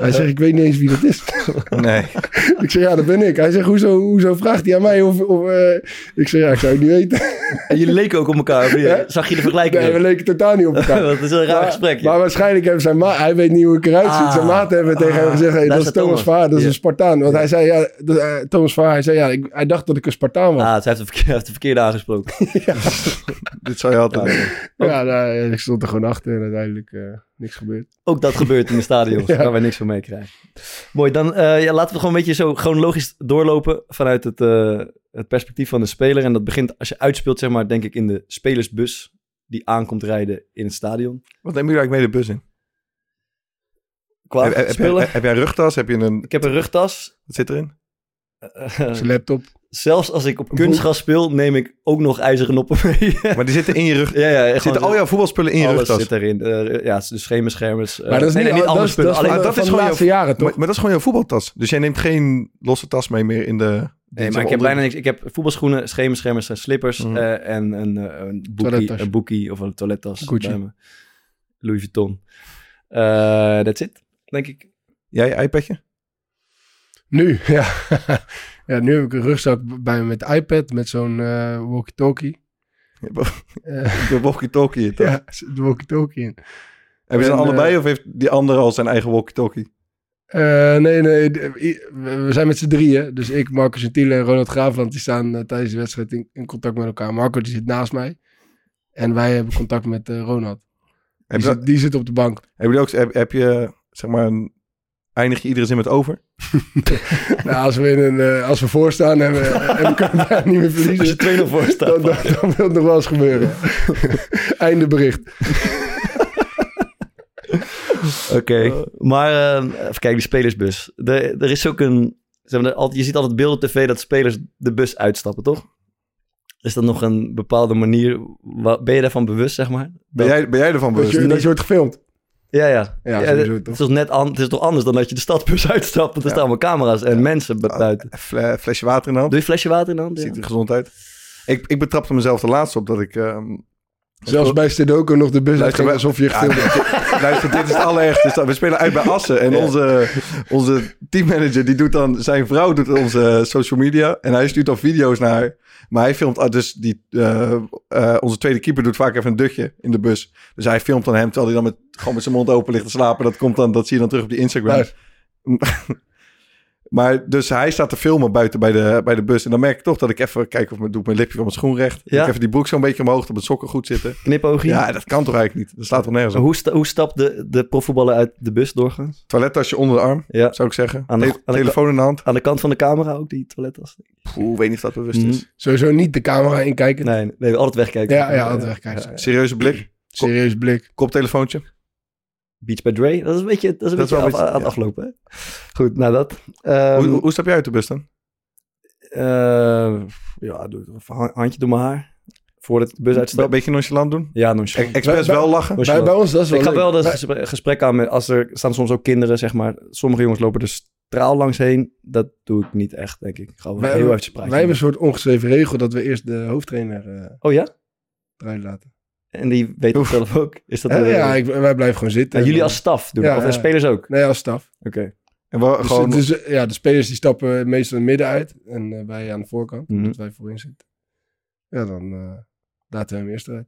Hij zegt, ik weet niet eens wie dat is. Nee. ik zeg, ja, dat ben ik. Hij zegt, hoezo, hoezo vraagt hij aan mij? Of, of, eh, ik zeg, ja, ik zou het niet weten. En jullie leken ook op elkaar. Ja. Zag je de vergelijking? Nee, we leken totaal niet op elkaar. dat is een raar Maar- gesprek. ja. Maar waarschijnlijk hebben zijn ma hij weet niet hoe ik eruit zie. Ah. Zijn maat hebben tegen hem Ah. gezegd, hey, dat is Thomas Thomas. Vaar, dat is Ja. een Spartaan. Want hij zei, ja, dat, eh, Thomas Vaar, hij zei, ja, ik, hij dacht dat ik een Spartaan was. Ah, ze heeft de verkeerde, heeft de verkeerde aangesproken. Dit zou je altijd Ja. doen. Ja, nou, ik stond er gewoon achter en uiteindelijk eh, niks gebeurd. Ook dat gebeurt in de stadions, Ja. waar wij niks van meekrijgen. Mooi, dan eh, ja, laten we gewoon een beetje zo chronologisch doorlopen vanuit het, eh, het perspectief van de speler. En dat begint als je uitspeelt, zeg maar, denk ik in de spelersbus die aankomt rijden in het stadion. Wat neem je eigenlijk mee de bus in? Qua Heb, heb, heb, spullen. heb jij een rugtas? Heb je een... Ik heb een rugtas. Wat zit erin? Eh, Zijn laptop. zelfs als ik op kunstgras speel, neem ik ook nog ijzeren noppen mee. Maar die zitten in je rug. ja, ja. Zitten zo- al jouw voetbalspullen in je alles rugtas? zit erin. Eh, ja, de schemerschermers. eh, Maar dat is nee, niet, nee, niet dat alle is- spullen. dat dat gewoon laatste jaren, toch? Maar, maar dat is gewoon jouw voetbaltas. Dus jij neemt geen losse tas mee meer in de... Nee, maar ik heb bijna niks. Ik heb voetbalschoenen, schemerschermers en slippers Mhm. eh, en een, een, boekie, een boekie of een toilettas. Gucci. bij me. Louis Vuitton. Eh that's it, denk ik. Jij je iPadje? Nu, ja. ja. Nu heb ik een rugzak bij me met iPad, met zo'n eh, walkie-talkie. Eh, De walkie-talkie. toch? ja, de walkie-talkie in. Heb je ze En, allebei eh, of heeft die andere al zijn eigen walkie-talkie? Nee, nee. We zijn met z'n drieën. Dus ik, Marco Gentile en Ronald Graafland... die staan tijdens de wedstrijd in, in contact met elkaar. Marco die zit naast mij. En wij hebben contact met Ronald. Die zit, die zit op de bank. heb je ook, heb, heb je, zeg maar, een, eindig je iedere zin met over? nou, als we, in een, eh, als we voorstaan en we, en we kunnen niet meer Als je verliezen... 2-0 voor staat. Dan, dan, dan wil het nog wel eens gebeuren. Einde bericht. Oké, maar eh, even kijken, die spelersbus. De, er is ook een... Zeg maar, altijd- je ziet altijd beelden op tv dat spelers de bus uitstappen, toch? Is dat nog een bepaalde manier? Ben je daarvan bewust, zeg maar? Ben jij, ben jij ervan Dat bewust? je, dat je wordt gefilmd. Ja, ja. Ja, sowieso, het, is toch net an- het is toch anders dan dat je de stadbus uitstapt. Want er Ja. staan allemaal camera's en mensen bu- buiten. Fle- flesje water in de hand. Doe je flesje water in de hand? Ziet er gezond uit. Ik, ik betrapte mezelf de laatste op dat ik... ehm, Zelfs bij Stedoco nog de bus Luister, uitging alsof je gefilmd. Luister, dit is het allerergste. We spelen uit bij Assen. En onze, onze teammanager, die doet dan... Zijn vrouw doet onze social media. En hij stuurt dan video's naar haar. Maar hij filmt... ah, Dus die, eh, eh, onze tweede keeper doet vaak even een dutje in de bus. Dus hij filmt dan hem, terwijl hij dan met, gewoon met zijn mond open ligt te slapen. Dat, komt dan, dat zie je dan terug op die Instagram. Maar dus hij staat te filmen buiten bij de, bij de bus. En dan merk ik toch dat ik even kijk of mijn, doe ik mijn lipje van mijn schoen recht. Ja. Ik even die broek zo'n beetje omhoog, dat mijn sokken goed zitten. Knipoogje. Ja, dat kan toch eigenlijk niet? Dat staat toch nergens op. Hoe, sta- hoe stapt de, de profvoetballer uit de bus doorgaans? Toilettasje onder de arm, Ja. zou ik zeggen. Aan de- Te- aan de- telefoon in de hand. Aan de kant van de camera ook die toilettas? Oeh, weet niet of dat bewust is. Sowieso niet de camera inkijken. Nee, nee, altijd wegkijken. Ja, ja, altijd wegkijken. Ja. Serieuze blik, Serieus blik. koptelefoontje. Beach by Dre, dat is een beetje, dat is een Dat beetje wel af- een beetje- aan het ja. aflopen. Hè? Goed, nou dat. Ehm, hoe, hoe, stap jij uit de bus dan? eh, ja, een handje door mijn haar. Voordat ik de bus Een uitstap. beetje nonchalant doen? Ja, nonchalant. E- Expres Bij- wel lachen? bij- Bij, bij ons, dat is wel Ik ga wel dat gesprek, aan met, als er staan soms ook kinderen, zeg maar. Sommige jongens lopen er straal langs heen. Dat doe ik niet echt, denk ik. Ik ga wel Wij, heel hebben, even praten. wij hebben een soort ongeschreven regel dat we eerst de hoofdtrainer eh Oh ja? eruit laten. En die weet het zelf ook. Is dat een- ja, ik, wij blijven gewoon zitten. Ja, jullie En, als staf doen Ja, dat? Of de ja. spelers ook? Nee, als staf. Oké. En Dus, gewoon, dus, eh, ja, de spelers die stappen meestal in het midden uit. En eh, wij aan de voorkant, Mhm. omdat wij voorin zitten. Ja, dan eh, laten we hem eerst eruit.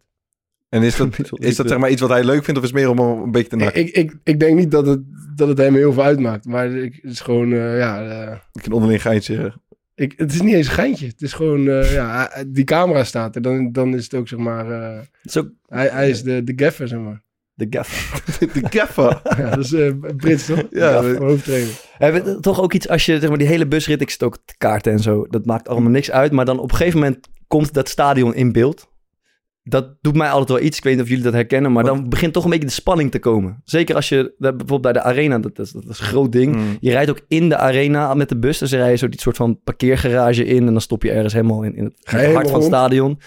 en is dat, is dat zeg maar iets wat hij leuk vindt of is het meer om een beetje te Ik, nakken? ik, ik, ik denk niet dat het, dat het hem heel veel uitmaakt. Maar ik, het is gewoon, eh, ja... Ik een onderling geintje. Ik, het is niet eens een geintje. Het is gewoon, eh, ja, die camera staat er. Dan, dan is het ook, zeg maar, eh, ook hij, hij is de, de gaffer, zeg maar. de gaff. De gaffer. Ja, dat is eh Brits, toch? Ja, we- hoofdtrainer. Hebben we toch ook iets als je, zeg maar, die hele busrit, ik zit ook te kaarten en zo. Dat maakt allemaal niks uit. Maar dan op een gegeven moment komt dat stadion in beeld. Dat doet mij altijd wel iets. Ik weet niet of jullie dat herkennen. Maar dan begint toch een beetje de spanning te komen. Zeker als je bijvoorbeeld bij de arena, dat is, dat is een groot ding. Mm. Je rijdt ook in de arena met de bus. Dus rij je zo die soort van parkeergarage in. En dan stop je ergens helemaal in, in het, in het hart van het stadion.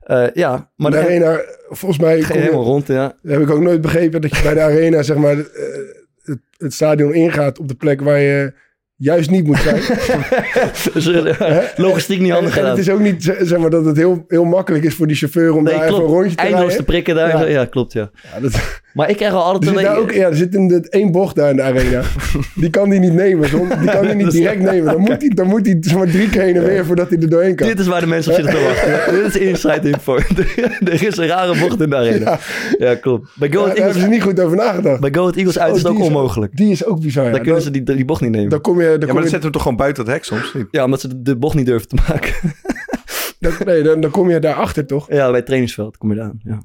Eh, ja, maar de arena, volgens mij, kom helemaal rond. Ja. heb ik ook nooit begrepen dat je bij de arena, zeg maar, eh, het, het stadion ingaat op de plek waar je juist niet moet zijn. dus, eh, logistiek niet En, handig en gedaan. het is ook niet, zeg maar, dat het heel, heel makkelijk is voor die chauffeur om Nee, daar even een klopt. rondje te Eindeloos te rijden. prikken daar. Ja. Ja, klopt, ja. Ja, dat, Maar ik krijg al er, altijd... zit een- daar ook, ja, er zit een, dat één bocht daar in de arena. Die kan hij niet nemen. zon- Die kan hij niet direct nemen. Dan moet hij, dan moet hij zeg maar, drie keer heen en weer voordat hij er doorheen kan. Dit is waar de mensen op zitten te wachten. Dit is inside info. er is een rare bocht in de arena. Ja, klopt. Bij Go Ja, Ahead daar hebben ze Eagles, niet goed over nagedacht. bij Go Eagles uit Oh, is het ook is- onmogelijk. Die is ook bizar. ja. Dan kunnen Dan- ze die, die bocht niet nemen. Dan kom je, dan Ja, kom maar je, dat zetten we toch gewoon buiten het hek soms? Ja, omdat ze de, de bocht niet durven te maken. dan, nee, dan, dan kom je daarachter toch? ja, bij het trainingsveld kom je daar aan. Ja.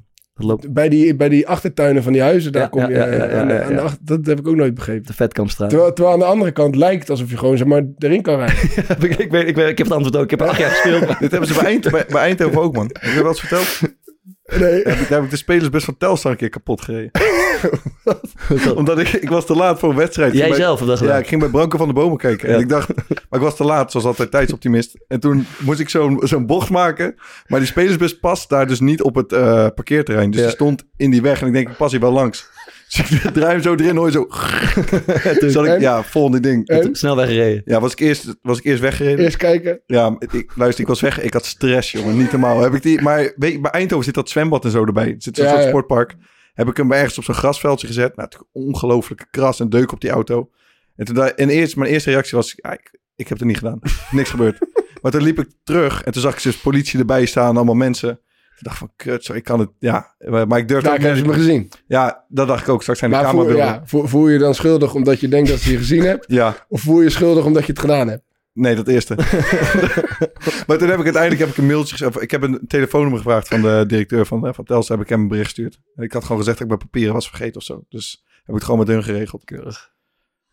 Loopt Bij die, bij die achtertuinen van die huizen, daar Ja, kom ja, je ja, ja, aan de- ja, aan de ja. achter- Dat heb ik ook nooit begrepen. de Vetkampstraat. Terwijl, terwijl aan de andere kant lijkt alsof je gewoon zeg maar erin kan rijden. ik, ik, weet, ik, weet, ik heb het antwoord ook. Ik heb acht jaar gespeeld. Dit hebben ze bij, Eind, bij, bij Eindhoven ook, man. Heb je dat wel eens verteld? Nee. Daar heb, ik, daar heb ik de spelersbus van Telstar een keer kapot gereden. Omdat ik, ik was te laat voor een wedstrijd. Jij bij- zelf dat Ja, gedaan? ik ging bij Branko van de Bomen kijken. Ja. En ik dacht, maar ik was te laat, zoals altijd tijdsoptimist. En toen moest ik zo'n zo'n bocht maken. Maar die spelersbus past daar dus niet op het eh, parkeerterrein. Dus Ja. die stond in die weg. En ik denk, ik pas hier wel langs. Dus ik draai hem zo erin, hoor je zo. Zat ik, En? ja, volgende ding. En? Snel weggereden. Ja, was ik eerst, was ik eerst weggereden. Eerst kijken. Ja, ik, luister, ik was weg. Ik had stress, jongen. Niet normaal. Heb ik die, maar weet je, bij Eindhoven zit dat zwembad en zo erbij. Er zit zo'n Ja, soort ja. sportpark. Heb ik hem ergens op zo'n grasveldje gezet. Nou, natuurlijk ongelooflijke kras en deuk op die auto. En, toen, en eerst, mijn eerste reactie was, ja, ik, ik heb het niet gedaan. Niks gebeurd. Maar toen liep ik terug en toen zag ik dus politie erbij staan, allemaal mensen. Ik dacht van, kut, zo, ik kan het, ja. Maar ik durfde Daar hebben ze me gezien. Ja, dat dacht ik ook. Straks zijn de Maar voel, camerabeelden. ja, voel, voel je dan schuldig omdat je denkt dat ze je gezien hebt? ja, Of voel je schuldig omdat je het gedaan hebt? Nee, dat eerste. maar toen heb ik uiteindelijk heb ik een mailtje Ik heb een telefoonnummer gevraagd van de directeur van, eh, van Telstar. Heb ik hem een bericht gestuurd. En ik had gewoon gezegd dat ik mijn papieren was vergeten of zo. Dus heb ik het gewoon met hun geregeld. Keurig.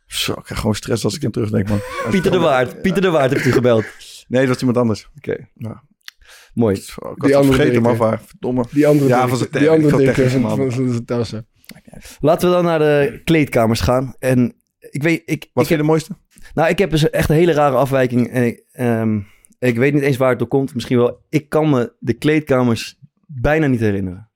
Zo, ik krijg gewoon stress als ik aan terugdenk, man. Pieter de Waard. Pieter de Waard heeft u gebeld. Nee, dat was iemand anders. Oké. Ja. Mooi. Ik Die andere vergeten, maar waar. Verdomme. Die andere Ja, van zijn die andere van, van Telstar. Laten we dan naar de kleedkamers gaan. En ik weet... Ik, Wat ik vind je de mooiste? nou, ik heb dus echt een hele rare afwijking. En ik, ehm, ik weet niet eens waar het door komt. Misschien wel. Ik kan me de kleedkamers bijna niet herinneren.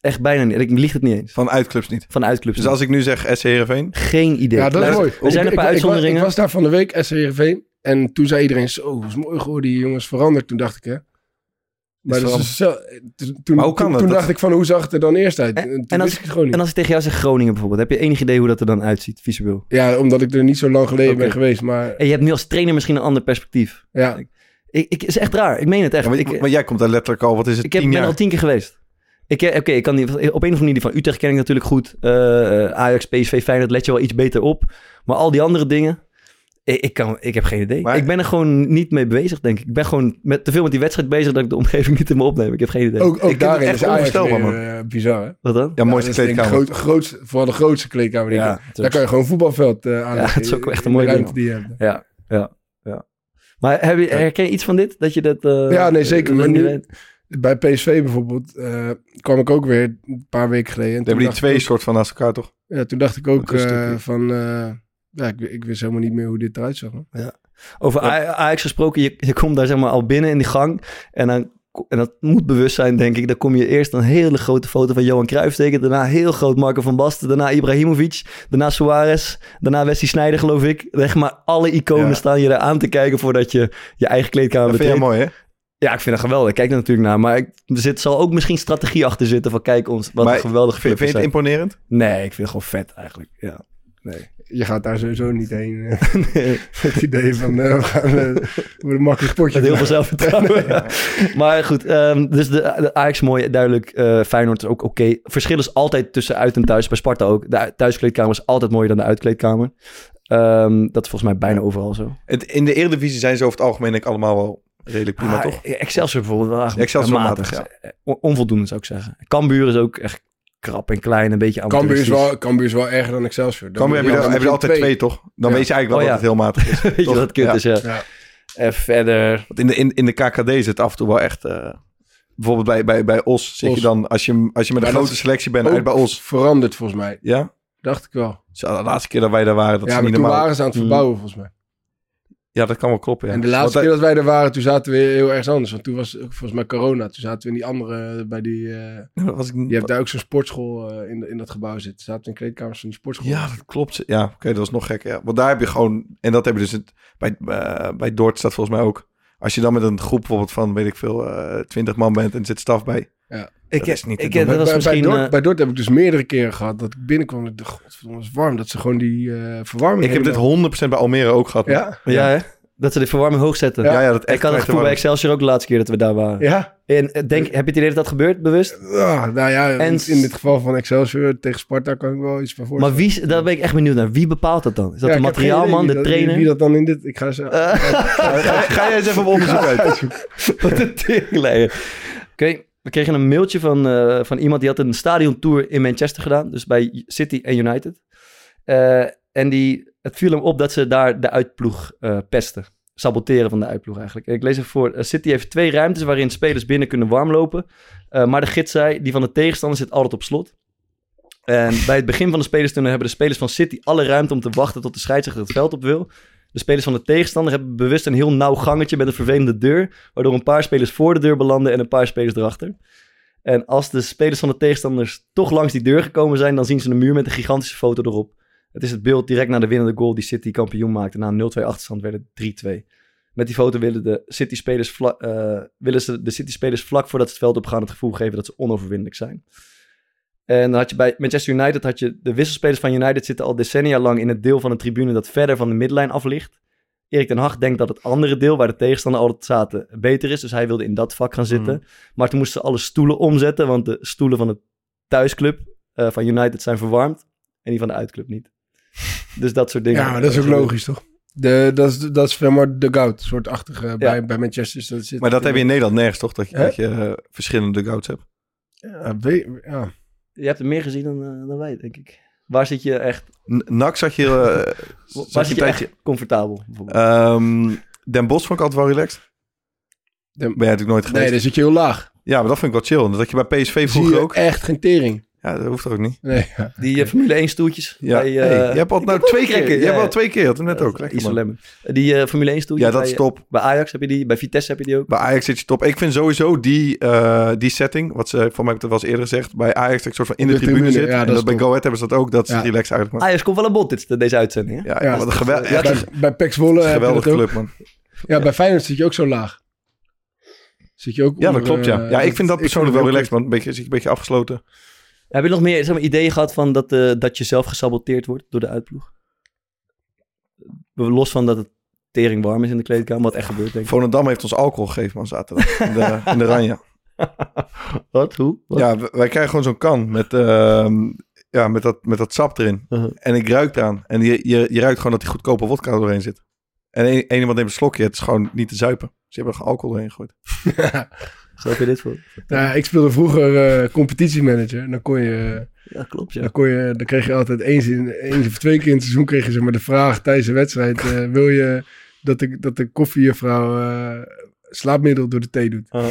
Echt bijna niet. Ik lieg het niet eens. Van uitclubs niet. Van uitclubs. Dus als ik nu zeg SC Heerenveen. Geen idee. Ja, dat is Luister, mooi. Er zijn Ik- een paar ik- ik was- uitzonderingen. Ik was daar van de week, SCRV. En toen zei iedereen, zo, is mooi geworden, die jongens veranderd. Toen dacht ik, hè. Maar, dat is zo, toen, toen, Maar hoe kan toen, dat? toen Dat- dacht ik van, hoe zag het er dan eerst uit? En- En, toen en als- ik het gewoon niet. En als ik tegen jou zeg Groningen bijvoorbeeld, heb je enig idee hoe dat er dan uitziet, visueel? Ja, omdat ik er niet zo lang geleden ben geweest. Maar En je hebt nu als trainer misschien een ander perspectief. ja, Ik, ik, is echt raar. Ik meen het echt. Ja, maar, ik, maar jij komt daar letterlijk al, wat is het, ik heb, ben er jaar? al tien keer geweest. Ik, eh, Oké, ik kan niet, op een of andere manier die van Utrecht ken ik natuurlijk goed. Eh, eh, Ajax, PSV, Feyenoord let je wel iets beter op. Maar al die andere dingen, ik, ik, kan, ik heb geen idee. Maar- ik ben er gewoon niet mee bezig, denk ik. Ik ben gewoon met, te veel met die wedstrijd bezig dat ik de omgeving niet in me opneem. Ik heb geen idee. ook, ook daarin echt is Ajax onvoorstelbaar, weer, eh, bizar, hè? Wat dan? Ja, mooiste kleedkamer. groot- grootste, vooral de grootste kleedkamer. denk ik. Ja, Daar kan je gewoon een voetbalveld uh, aan. Ja, het is ook echt een in de mooi ruimte ding. die je hebt. Ja, ja, ja. Maar heb je, herken je iets van dit? Dat je dat... eh, Ja, nee, zeker. Maar nu-? Bij PSV bijvoorbeeld eh, kwam ik ook weer een paar weken geleden. En toen, hebben die twee ik soort van naast elkaar, toch? ja, toen dacht ik ook eh, stukje. van... ja, ik, ik wist helemaal niet meer hoe dit eruit zag. man. Over A- Ajax gesproken, je, je komt daar zeg maar al binnen in die gang. En, dan, en dat moet bewust zijn, denk ik. Dan kom je eerst een hele grote foto van Johan Cruijff tegen. Daarna heel groot Marco van Basten. Daarna Ibrahimovic. Daarna Suarez. Daarna Wesley Sneijder, geloof ik. Zeg maar, alle iconen Ja. staan je daar aan te kijken voordat je je eigen kleedkamer Dat vind betreedt. mooi, hè? Ja, ik vind dat geweldig. Ik kijk er natuurlijk naar. Maar ik, er zit, zal ook misschien strategie achter zitten van kijk ons, wat Maar een geweldige Vind, je het zijn. imponerend? Nee, ik vind het gewoon vet eigenlijk. Ja. Nee. Je gaat daar sowieso niet heen. eh, het idee van... eh, we gaan eh, een makkelijk potje. Met heel veel zelfvertrouwen. Maar goed, ehm, dus de, de Ajax mooi, duidelijk. eh Feyenoord is ook oké. Verschil is altijd tussen uit en thuis. Bij Sparta ook. De thuiskleedkamer is altijd mooier dan de uitkleedkamer. Ehm, dat is volgens mij bijna overal zo. Het, in de Eredivisie zijn ze over het algemeen denk ik allemaal wel redelijk prima, Ah, toch? Excelsior bijvoorbeeld wel Excelsior matig. matig, On- Onvoldoende zou ik zeggen. Cambuur is ook echt krap en klein, een beetje Cambuur is, amateuristisch. wel, Cambuur is wel erger dan Excelsior. Dan Cambuur heb je, ja, dan heb je altijd twee, toch? Dan Ja. weet je eigenlijk wel Oh, dat ja. het heel matig is. Weet je toch? wat kut Ja. is, ja. Ja. En verder... Want in de, in, in de KKD is het af en toe wel echt... eh, bijvoorbeeld bij, bij, bij Os zit Os. je dan... Als je, als je met een dat grote selectie bent uit bij Os. Veranderd volgens mij. Ja? Dacht ik wel. Zo, de laatste keer dat wij daar waren, dat ja, is niet toen normaal. waren ze aan het Mm. verbouwen volgens mij. Ja, dat kan wel kloppen, ja. En de laatste keer dat wij er waren, toen zaten we heel erg anders. Want toen was volgens mij corona. Toen zaten we in die andere, bij die... eh, was ik, je hebt daar ook zo'n sportschool eh, in, in dat gebouw zitten. Zaten we in kleedkamers van die sportschool. Ja, dat klopt. Ja, oké, dat was nog gek. Ja. Want daar heb je gewoon... En dat heb je dus... Het, bij, eh, bij Dordt staat volgens mij ook... Als je dan met een groep bijvoorbeeld van, weet ik veel, 20 man bent en er zit staf bij. Ik, Dat is niet te ik, doen. dat bij, was bij, misschien... bij, Dort, eh, bij Dort heb ik dus meerdere keren gehad dat ik binnenkwam. En ik dacht, godverdomme, het is warm. Dat ze gewoon die eh, verwarming Ik heb dit helemaal- 100% bij Almere ook gehad. Ja? ja, hè? Dat ze de verwarming hoog zetten. Ja, ja, dat ik echt had het gevoel bij. Excelsior ook de laatste keer dat we daar waren. Ja? En eh, denk, heb je het idee dat dat gebeurt, bewust? Ah, nou ja, En- in, dit geval van Excelsior tegen Sparta kan ik wel iets van voorstellen. Maar wie, daar ben ik echt benieuwd naar. Wie bepaalt dat dan? Is dat Ja, de ik materiaalman, de dat- trainer? Wie, wie dat dan in dit... Ik ga Ga, ga jij eens even op onderzoek uit. Wat een teringleier. Oké, we kregen een mailtje van, eh, van iemand die had een stadiontour in Manchester gedaan. Dus bij City en United. Eh, en die, het viel hem op dat ze daar de uitploeg eh, pesten. Saboteren van de uitploeg eigenlijk. Ik lees even voor. City heeft twee ruimtes waarin spelers binnen kunnen warmlopen. Maar de gids zei, die van de tegenstander zit altijd op slot. En bij het begin van de spelerstunnel hebben de spelers van City alle ruimte om te wachten tot de scheidsrechter het veld op wil. De spelers van de tegenstander hebben bewust een heel nauw gangetje met een vervelende deur, waardoor een paar spelers voor de deur belanden en een paar spelers erachter. En als de spelers van de tegenstanders toch langs die deur gekomen zijn, dan zien ze een muur met een gigantische foto erop. Het is het beeld direct na de winnende goal die City kampioen maakte. Na een 0-2 achterstand werd het 3-2. Met die foto willen, de City-spelers vla- eh, willen ze de City-spelers vlak voordat ze het veld opgaan het gevoel geven dat ze onoverwinnelijk zijn. En dan had je bij Manchester United had je de wisselspelers van United zitten al decennia lang in het deel van de tribune dat verder van de middenlijn af ligt. Erik ten Hag denkt dat het andere deel, waar de tegenstander altijd zaten, beter is. Dus hij wilde in dat vak gaan zitten. Maar toen moesten ze alle stoelen omzetten, want de stoelen van de thuisclub eh, van United zijn verwarmd. En die van de uitclub niet. Dus dat soort dingen. Ja, maar dat is ook logisch, toch? De, dat is, dat is maar de gout, soortachtige bij, bij Manchester. Dat zit, Maar dat heb je in Nederland nergens, toch? Dat je, dat je verschillende gouts hebt. Ja, weet- ja. Je hebt er meer gezien dan, eh, dan wij, denk ik. Waar zit je echt, N- NAC zag je, eh, waar zag zit je je echt comfortabel? bijvoorbeeld? Ehm, Den Bosch vond ik altijd wel relaxed. Den- Ben jij natuurlijk nooit geweest. Nee, dan zit je heel laag. Ja, maar dat vind ik wel chill. Dat had je bij PSV Zie vroeger je ook. echt geen tering. Ja, dat hoeft toch ook niet? Nee, ja. Die eh, Formule 1 stoeltjes. Ja, bij, hey, eh, je hebt al nou twee een keer. Je ja, hebt al twee keer. Dat net ook. Lekker. Lemon. Die eh, Formule 1 stoeltjes. Ja, dat bij, is top. Bij Ajax heb je die, bij Vitesse heb je die ook. Bij Ajax zit je top. Ik vind sowieso die, eh, die setting, wat ze voor mij dat wel eens eerder gezegd, bij Ajax dat ik soort van in de, De tribune, tribune, zit. ja, en dat bij. Go Ahead hebben ze dat ook. Dat is Ja. relaxed eigenlijk, man. Ajax komt wel aan bod dit, deze uitzending. Hè? Ja, Ja, wat een gewel- Ja, echt een bij, je dat geweldige club, man. Ja, bij Feyenoord zit je ook zo laag. Zit je ook Ja, dat klopt, ja. Ja, ik vind dat persoonlijk wel relaxed, man. Een beetje, zit je een beetje afgesloten. Heb je nog meer zeg maar, ideeën gehad van dat, eh, dat je zelf gesaboteerd wordt door de uitploeg? Los van dat het tering warm is in de kleedkamer, wat echt gebeurt, denk ik. Volendam heeft ons alcohol gegeven, man, zaterdag. In de, in de Ranja. Wat? Hoe? Wat? Ja, wij krijgen gewoon zo'n kan met, ehm, ja, met, dat, met dat sap erin. Uh-huh. En ik ruik eraan. En je, je, je ruikt gewoon dat die goedkope wodka doorheen zit. En één iemand neemt een slokje. Het is gewoon niet te zuipen. Ze hebben er alcohol doorheen gegooid. Snap je dit voor? Ja, ik speelde vroeger eh, competitiemanager. En dan kon je, Ja, klopt, ja. dan kon je, dan kreeg je altijd eens, in, eens of twee keer in het seizoen kreeg je zeg maar de vraag tijdens een wedstrijd. eh, wil je dat de, dat de koffiejuffrouw eh slaapmiddel door de thee doet? Uh,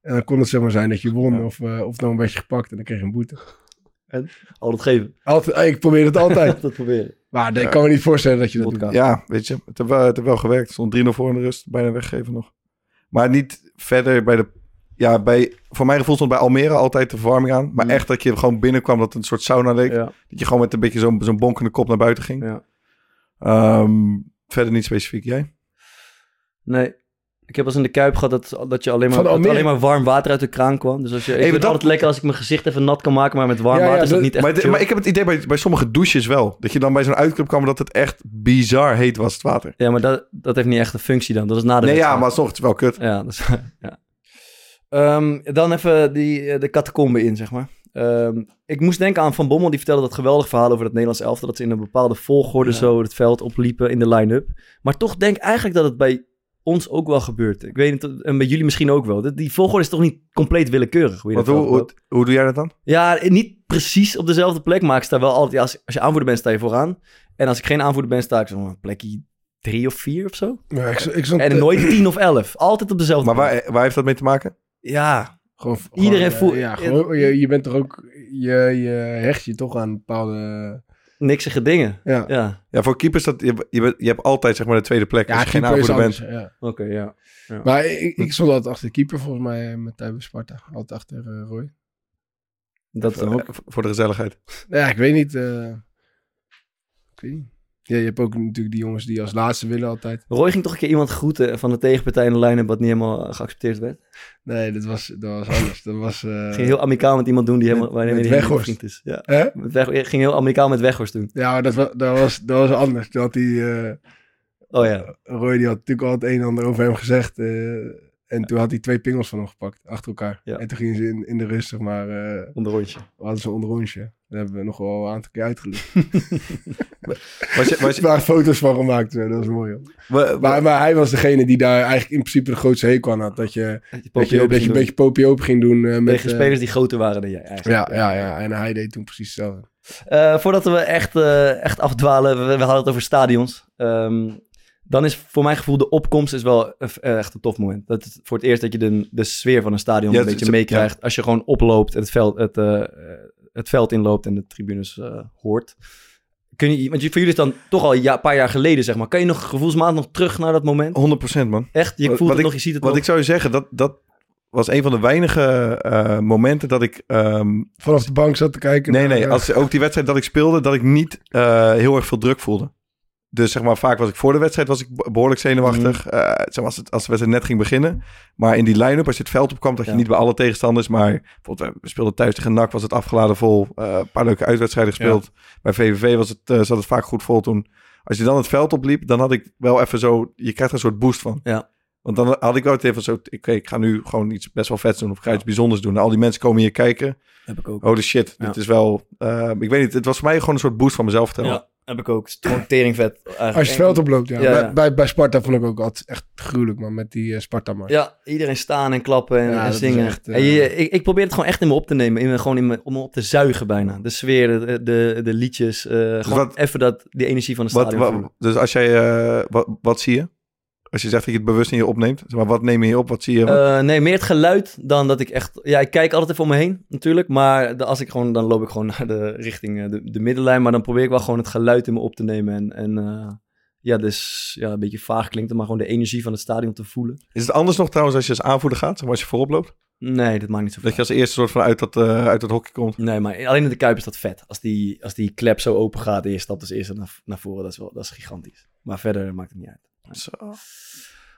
En dan kon het zeg maar zijn dat je won Ja. of, eh, of dan werd je gepakt en dan kreeg je een boete. al dat geven. Altijd, ik probeer het altijd. dat proberen. Maar ik Ja. kan me niet voorstellen dat je dat Vodka. doet. Ja, weet je. Het heeft wel, het heeft wel gewerkt. Het stond 3-0 voor in de rust. Bijna weggeven nog. Maar niet verder bij de... Ja, bij, voor mijn gevoel stond bij Almere altijd de verwarming aan. Maar Mm. echt dat je gewoon binnenkwam dat het een soort sauna leek. Ja, Dat je gewoon met een beetje zo'n zo'n bonkende kop naar buiten ging. ja. Ehm, verder niet specifiek. Jij? Nee. Ik heb als in de Kuip gehad dat, dat je alleen maar, alleen maar warm water uit de kraan kwam. Dus als je, ik Hey, vind het dat- altijd lekker als ik mijn gezicht even nat kan maken, maar met warm Ja, ja, water is dat dat- niet echt Maar, het- chill. maar ik heb het idee bij, bij sommige douches wel. Dat je dan bij zo'n uitclub kwam dat het echt bizar heet was, het water. Ja, maar dat, dat heeft niet echt een functie dan. Dat is na de Nee, ja, maar alsnog, het is wel kut. Ja, dat is, ja. Ehm, dan even die, eh, de catacombe in, zeg maar. Ehm, ik moest denken aan Van Bommel, die vertelde dat geweldig verhaal over het Nederlands elftal. Dat ze in een bepaalde volgorde Ja. zo het veld opliepen in de line-up. Maar toch denk ik eigenlijk dat het bij ons ook wel gebeurt. Ik weet niet, en bij jullie misschien ook wel. Dat- Die volgorde is toch niet compleet willekeurig? Hoe je dat hoe, hoe, hoe doe jij dat dan? Ja, niet precies op dezelfde plek, maar ik sta wel altijd... Ja, als, als je aanvoerder bent, sta je vooraan. En als ik geen aanvoerder ben, sta ik zo'n plekje drie of vier of zo. Ja, ik, En nooit tien of elf. Altijd op dezelfde Maar plek. waar, waar heeft dat mee te maken? Ja, Gewoon, Iedereen gewoon, eh, voelt- Ja, gewoon, je, je bent toch ook... Je, je hecht je toch aan bepaalde... niksige dingen. Ja, Ja, Ja, voor keepers, dat, je, je, je hebt altijd zeg maar de tweede plek ja als je geen aanvoerder bent. ja. oké, ja. Maar ik, ik stond altijd achter de keeper volgens mij met Thijs Sparta. Altijd achter eh, Roy. Dat Voor- ook. Voor de gezelligheid. Ja, ik weet niet. eh, ik weet niet. Ja, je hebt ook natuurlijk die jongens die als laatste willen altijd. Roy ging toch een keer iemand groeten van de tegenpartij in de line wat niet helemaal eh, geaccepteerd werd. Nee, dat was, dat was anders. Dat was... eh, ging heel amicaal met iemand doen die helemaal, met- met Weghorst. vriend is. Ja. Hè? Met Weg, ging heel amicaal met Weghorst doen. Ja, maar dat was, dat was, dat was anders. Toen had hij... eh, Oh ja. Roy die had natuurlijk al het een en ander over hem gezegd. eh, en toen had hij twee pingels van hem gepakt, achter elkaar. Ja. En toen gingen ze in, in de rust, zeg maar, eh Onder rondje. hadden ze een onderrondje. Daar hebben we nog wel een aantal keer uitgelegd. Was je, was je, foto's van gemaakt, dat was mooi. Hoor. Maar, maar hij was degene die daar eigenlijk in principe de grootste hekel aan had. Dat je, dat je, dat je een beetje popie open ging doen eh, met... Tegen eh, spelers die groter waren dan jij eigenlijk. ja, ja, ja, en hij deed toen precies hetzelfde. Eh, voordat we echt, echt afdwalen, we, we hadden het over stadions. Ehm, dan is voor mijn gevoel de opkomst is wel echt een tof moment. Dat is voor het eerst dat je de, de sfeer van een stadion Ja, een beetje meekrijgt. Als je gewoon oploopt, het veld, het, het veld inloopt en de tribunes eh, hoort. Kun je, want je- voor jullie is dan toch al een ja- paar jaar geleden, zeg maar. Kan je nog gevoelsmatig nog terug naar dat moment? 100% man. Echt? Je voelt wat het ik- nog, je ziet het Wat nog. ik zou je zeggen, dat, dat was een van de weinige eh, momenten dat ik... ehm, Vanaf de bank zat te kijken. nee, naar, nee, als, ook die wedstrijd dat ik speelde, dat ik niet eh, heel erg veel druk voelde. Dus zeg maar, vaak was ik voor de wedstrijd was ik be- behoorlijk zenuwachtig. Mhm. Eh, zeg maar, als, het, als de wedstrijd net ging beginnen. Maar in die line-up, als je het veld opkwam, dat je Ja. niet bij alle tegenstanders. Maar bijvoorbeeld, we speelden thuis tegen NAC, was het afgeladen vol. Eh, een paar leuke uitwedstrijden gespeeld. Bij VVV was het, eh, zat het vaak goed vol toen. Als je dan het veld opliep, dan had ik wel even zo... Je krijgt er een soort boost van. Ja. Want dan had ik wel het even zo... Oké, ik ga nu gewoon iets best wel vets doen. Of ga iets bijzonders doen. En al die mensen komen hier kijken. Heb ik ook. Holy shit, Ja. dit is wel... ik weet niet, het was voor mij gewoon een soort boost van mezelf vertellen. Heb ik ook. Gewoon teringvet. eigenlijk. Als je het veld oploopt, ja. Ja, ja. Bij, bij, bij Sparta vond ik ook altijd echt gruwelijk, man. Met die eh, Sparta-mars. Ja, iedereen staan en klappen en, Ja, zingen. echt, eh, en je, ik, ik probeer het gewoon echt in me op te nemen. In me, gewoon in me, om me op te zuigen bijna. De sfeer, de, de, de liedjes. eh, gewoon wat- even dat, die energie van de stadion wat- dus als jij... eh, wat, wat zie je? Als je zegt dat je het bewust in je opneemt. Zeg maar, wat neem je op? Wat zie je? Eh, nee, meer het geluid dan dat ik echt... Ja, ik kijk altijd even om me heen natuurlijk. Maar de- als ik gewoon, dan loop ik gewoon naar de richting eh, de, de middenlijn. Maar dan probeer ik wel gewoon het geluid in me op te nemen. En, en eh, ja, dus ja, een beetje vaag klinkt het, maar gewoon de energie van het stadion te voelen. Is het anders nog trouwens als je als aanvoerder gaat? Zeg maar als je voorop loopt? Nee, dat maakt niet zoveel Dat je als eerste soort van uit dat, eh, uit dat hokje komt? Nee, maar alleen in de Kuip is dat vet. Als die, als die klep zo open gaat en je stapt als eerste naar, naar voren, dat is, wel, dat is gigantisch. Maar verder maakt het niet uit. Zo.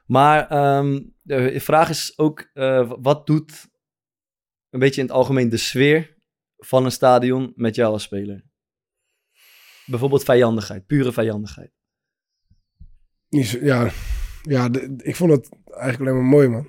Maar ehm, de vraag is ook, eh, wat doet een beetje in het algemeen de sfeer van een stadion met jou als speler? Bijvoorbeeld vijandigheid, pure vijandigheid. Ja, ja de- ik vond het eigenlijk alleen maar mooi, man.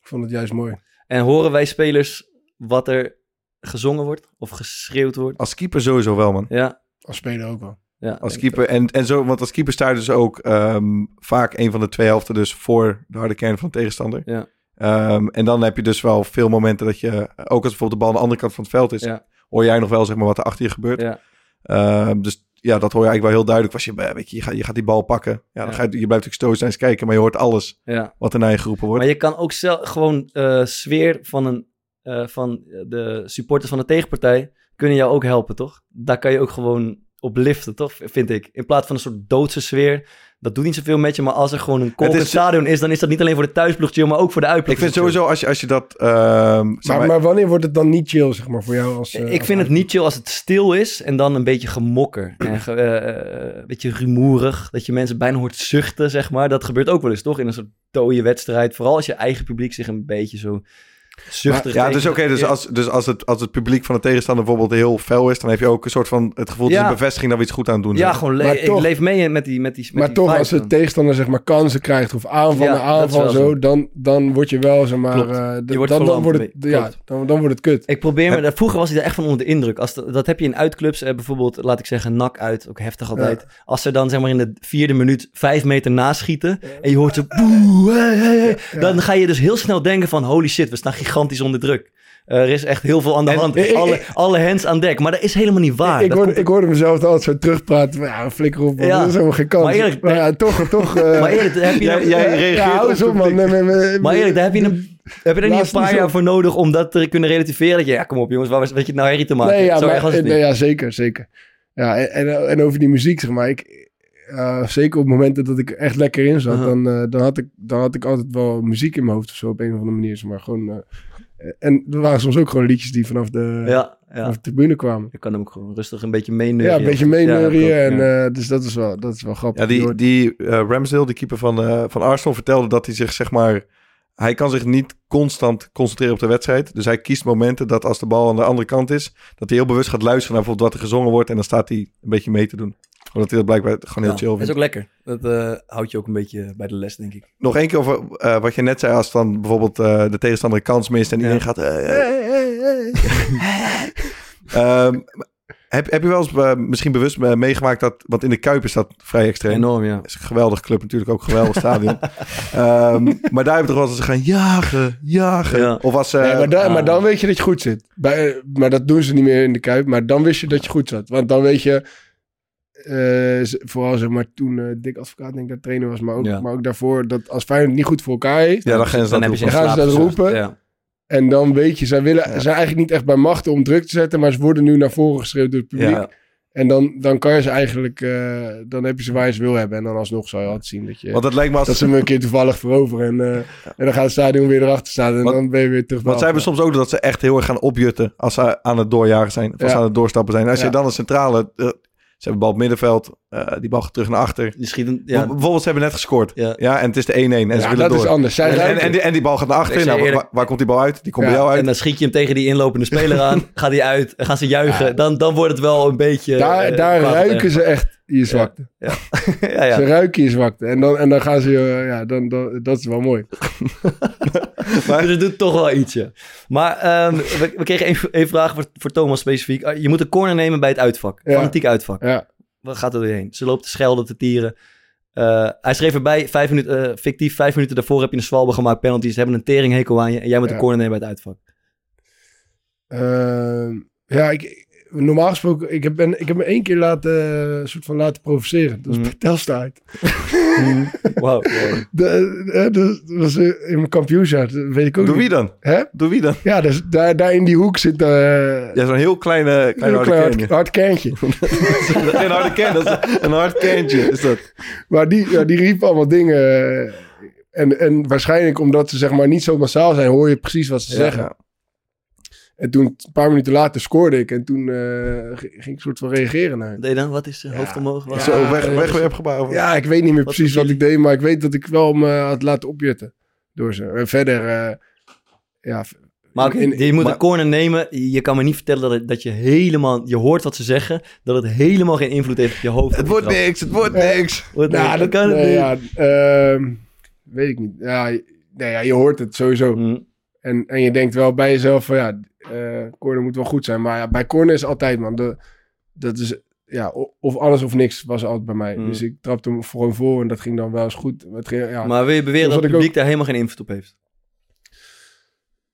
Ik vond het juist mooi. En horen wij spelers wat er gezongen wordt of geschreeuwd wordt? Als keeper sowieso wel, man. Ja, Als speler ook wel. Ja. Als keeper. En, en zo, want als keeper sta je dus ook ehm, vaak een van de twee helften dus voor de harde kern van de tegenstander. Ja. Ehm, en dan heb je dus wel veel momenten dat je, ook als bijvoorbeeld de bal aan de andere kant van het veld is, Ja. hoor jij nog wel zeg maar wat er achter je gebeurt. Ja. Ehm, dus ja, dat hoor je eigenlijk wel heel duidelijk. Als je, eh, weet je, je, gaat, je gaat die bal pakken. Ja, dan. Ga je, je blijft natuurlijk stoïcijns kijken, maar je hoort alles wat er naar je geroepen wordt. Maar je kan ook zelf gewoon eh, sfeer van, een, eh, van de supporters van de tegenpartij kunnen jou ook helpen, toch? Daar kan je ook gewoon op liften, toch? Vind ik. In plaats van een soort doodse sfeer. Dat doet niet zoveel met je, maar als er gewoon een is- stadion is, dan is dat niet alleen voor de thuisploeg chill, maar ook voor de uitploeg. Ik vind chill. sowieso als je, als je dat... ehm, zeg Maar, maar- maar wanneer wordt het dan niet chill, zeg maar, voor jou als... eh, ik als vind het niet chill als het stil is en dan een beetje gemokker. En ge- eh, eh, een beetje rumoerig. Dat je mensen bijna hoort zuchten, zeg maar. Dat gebeurt ook wel eens, toch? In een soort dode wedstrijd. Vooral als je eigen publiek zich een beetje zo zuchtig. Ja, dus oké, dus, als, dus als, het, als het publiek van de tegenstander bijvoorbeeld heel fel is, dan heb je ook een soort van het gevoel, is Ja. een bevestiging dat we iets goed aan het doen Ja, gewoon le- Maar ik toch- leef mee met die met die met Maar die toch, als de tegenstander zeg maar kansen krijgt of aanval Ja, dat aanval zo, zo. dan, dan word je wel zeg maar, eh, Je wordt dan, dan wordt het, ja, dan, dan wordt het kut. Ik probeer me, vroeger was hij er echt van onder de indruk. Als de- dat heb je in uitclubs, eh, bijvoorbeeld, laat ik zeggen, nak uit, ook heftig altijd. Als ze dan zeg maar in de vierde minuut vijf meter naschieten en je hoort zo, boe, hey, hey, hey, Ja. dan ga je dus heel snel denken van, holy shit, we staan gigantisch onder druk. Eh, er is echt heel veel aan de En- hand. ik- ik- alle, alle hands aan dek. Maar dat is helemaal niet waar. ik, Dat hoorde, komt- ik hoorde mezelf altijd zo terugpraten. Ja, flikker op. Ja. dat is helemaal geen kans. Maar eerlijk- ja, toch, toch. eh, maar eerlijk, daar heb je, Jij- nou- reageert ja, hou op eens op, het man. Nee, nee, nee, Maar eerlijk, daar heb je een- heb je er niet een paar jaar voor nodig om dat te kunnen relativeren? Dat je, ja, kom op jongens, waar was, weet je het nou herrie te maken? Nee, ja, Zo maar, erg was het nee, niet. ja, zeker, zeker. Ja, en, en, en over die muziek, zeg maar. Ik, eh, zeker op momenten dat ik echt lekker in zat, dan, eh, dan, had ik, dan had ik altijd wel muziek in mijn hoofd of zo, op een of andere manier. Maar gewoon, eh, en er waren soms ook gewoon liedjes die vanaf de, Ja, ja. vanaf de tribune kwamen. Je kan hem ook gewoon rustig een beetje meeneurien. Ja, een beetje meeneurien. Ja, en, eh, dus dat is wel, dat is wel grappig. Ja, die, die eh, Ramsdale, die keeper van, eh, van Arsenal, vertelde dat hij zich, zeg maar... Hij kan zich niet constant concentreren op de wedstrijd. Dus hij kiest momenten dat als de bal aan de andere kant is... dat hij heel bewust gaat luisteren naar bijvoorbeeld wat er gezongen wordt... en dan staat hij een beetje mee te doen. Omdat hij dat blijkbaar gewoon heel Ja, chill Dat is ook lekker. Dat eh, houdt je ook een beetje bij de les, denk ik. Nog één keer over eh, wat je net zei... als dan bijvoorbeeld eh, de tegenstander een kans mist... en Ja. iedereen gaat... eh, eh, Ehm, heb, heb je wel eens misschien bewust meegemaakt dat... want in de Kuip is dat vrij extreem. Enorm, ja. is een geweldige club natuurlijk, ook een geweldig stadion. Ehm, maar daar heb je toch wel eens ze gaan jagen, jagen. Ja. Of als... eh, Nee, maar, dan, ah. maar dan weet je dat je goed zit. Bij, maar dat doen ze niet meer in de Kuip. Maar dan wist je dat je goed zat. Want dan weet je... eh, vooral zeg maar toen eh Dick Advocaat denk ik dat trainer was. Maar ook, Ja. maar ook daarvoor dat als Feyenoord het niet goed voor elkaar heeft. ja, dan gaan ze Dan dat heb je roepen. ze in Dan gaan ze slaap dat gezocht. roepen. Ja. En dan weet je, zij willen, Ja. zijn eigenlijk niet echt bij machten om druk te zetten. Maar ze worden nu naar voren geschreeuwd door het publiek. Ja. En dan, dan kan je ze eigenlijk... eh, dan heb je ze waar je ze wil hebben. En dan alsnog zal je altijd zien dat je... Want het lijkt me als... dat ze hem een keer toevallig veroveren. En, eh, en dan gaat het stadion weer erachter staan. En Want- dan ben je weer terug. Want zij hebben soms ook dat ze echt heel erg gaan opjutten als ze aan het doorjagen zijn. Of als ze aan het doorstappen zijn. Als Ja. je dan een centrale... ze hebben bal op middenveld. eh, die bal gaat terug naar achter. Die schieten, Ja. Bijvoorbeeld, ze hebben net gescoord. Ja. Ja, en het is de 1-1. En ze Ja, dat door. is anders. Zij En, en, die, en die bal gaat naar achter. Nou, waar, waar komt die bal uit? Die komt Ja, bij jou uit. En dan schiet je hem tegen die inlopende speler aan. Gaat hij uit. Gaan ze juichen. Ja. Dan, dan wordt het wel een beetje... daar eh, daar ruiken ze echt je zwakte. ja, ja. Ze ruiken je zwakte. En dan, en dan gaan ze... je- ja, dan, dan, dat is wel mooi. Maar dus het doet toch wel iets, ja. Maar ehm, we, we kregen een, een vraag voor, voor Thomas specifiek. Ah, Je moet een corner nemen bij het uitvak. Ja. Fanatiek uitvak. Ja. Wat gaat er doorheen? Ze loopt te schelden, te tieren. Eh, hij schreef erbij, vijf minuten, eh, fictief, vijf minuten daarvoor heb je een zwalbe gemaakt, penalties, ze hebben een teringhekel aan je en jij moet Ja. een corner nemen bij het uitvak. Ehm, ja, ik, normaal gesproken... Ik heb, ben, ik heb me één keer laten, eh, soort van laten provoceren. Dat was Mm. bij Telstar uit. Wauw. De, eh, dat was eh, in mijn kampioensjaar. Dat weet ik ook Door wie niet. dan? Hè? Door wie dan? Ja, dus daar, daar in die hoek zit... eh Ja, zo'n heel kleine, een kleine heel harde klein hard, hard kerntje. Geen harde kern, dat is een hard kerntje. Is dat. Maar die, ja, die riep allemaal dingen. eh, En, en waarschijnlijk omdat ze zeg maar niet zo massaal zijn, hoor je precies wat ze zeggen. Ja. En toen, een paar minuten later, scoorde ik. En toen eh, ging ik een soort van reageren naar. Deed dan? Wat is de hoofd omhoog? Wat? Ja, Zo, weg, ja, weg, ik weet niet meer Wat precies wat ik deed, maar ik weet dat ik wel me had laten opjutten door ze. En verder, eh, ja, Maar in- je moet maar- een corner nemen. Je kan me niet vertellen dat, het- dat je helemaal... Je hoort wat ze zeggen, dat het helemaal geen invloed heeft op je hoofd. Het wordt niks, het wordt niks. Wordt nou, niks. dat kan het niet. ja, ehm, weet ik niet. Ja, je- nee, ja, je hoort het sowieso. Mm. En, en je denkt wel bij jezelf van ja, eh corner moet wel goed zijn. Maar ja, bij corner is altijd man, de, dat is ja, of alles of niks was altijd bij mij. Mm. Dus ik trapte hem gewoon voor en dat ging dan wel eens goed. Het ging, ja, Maar wil je beweren dat het publiek daar helemaal geen invloed op heeft?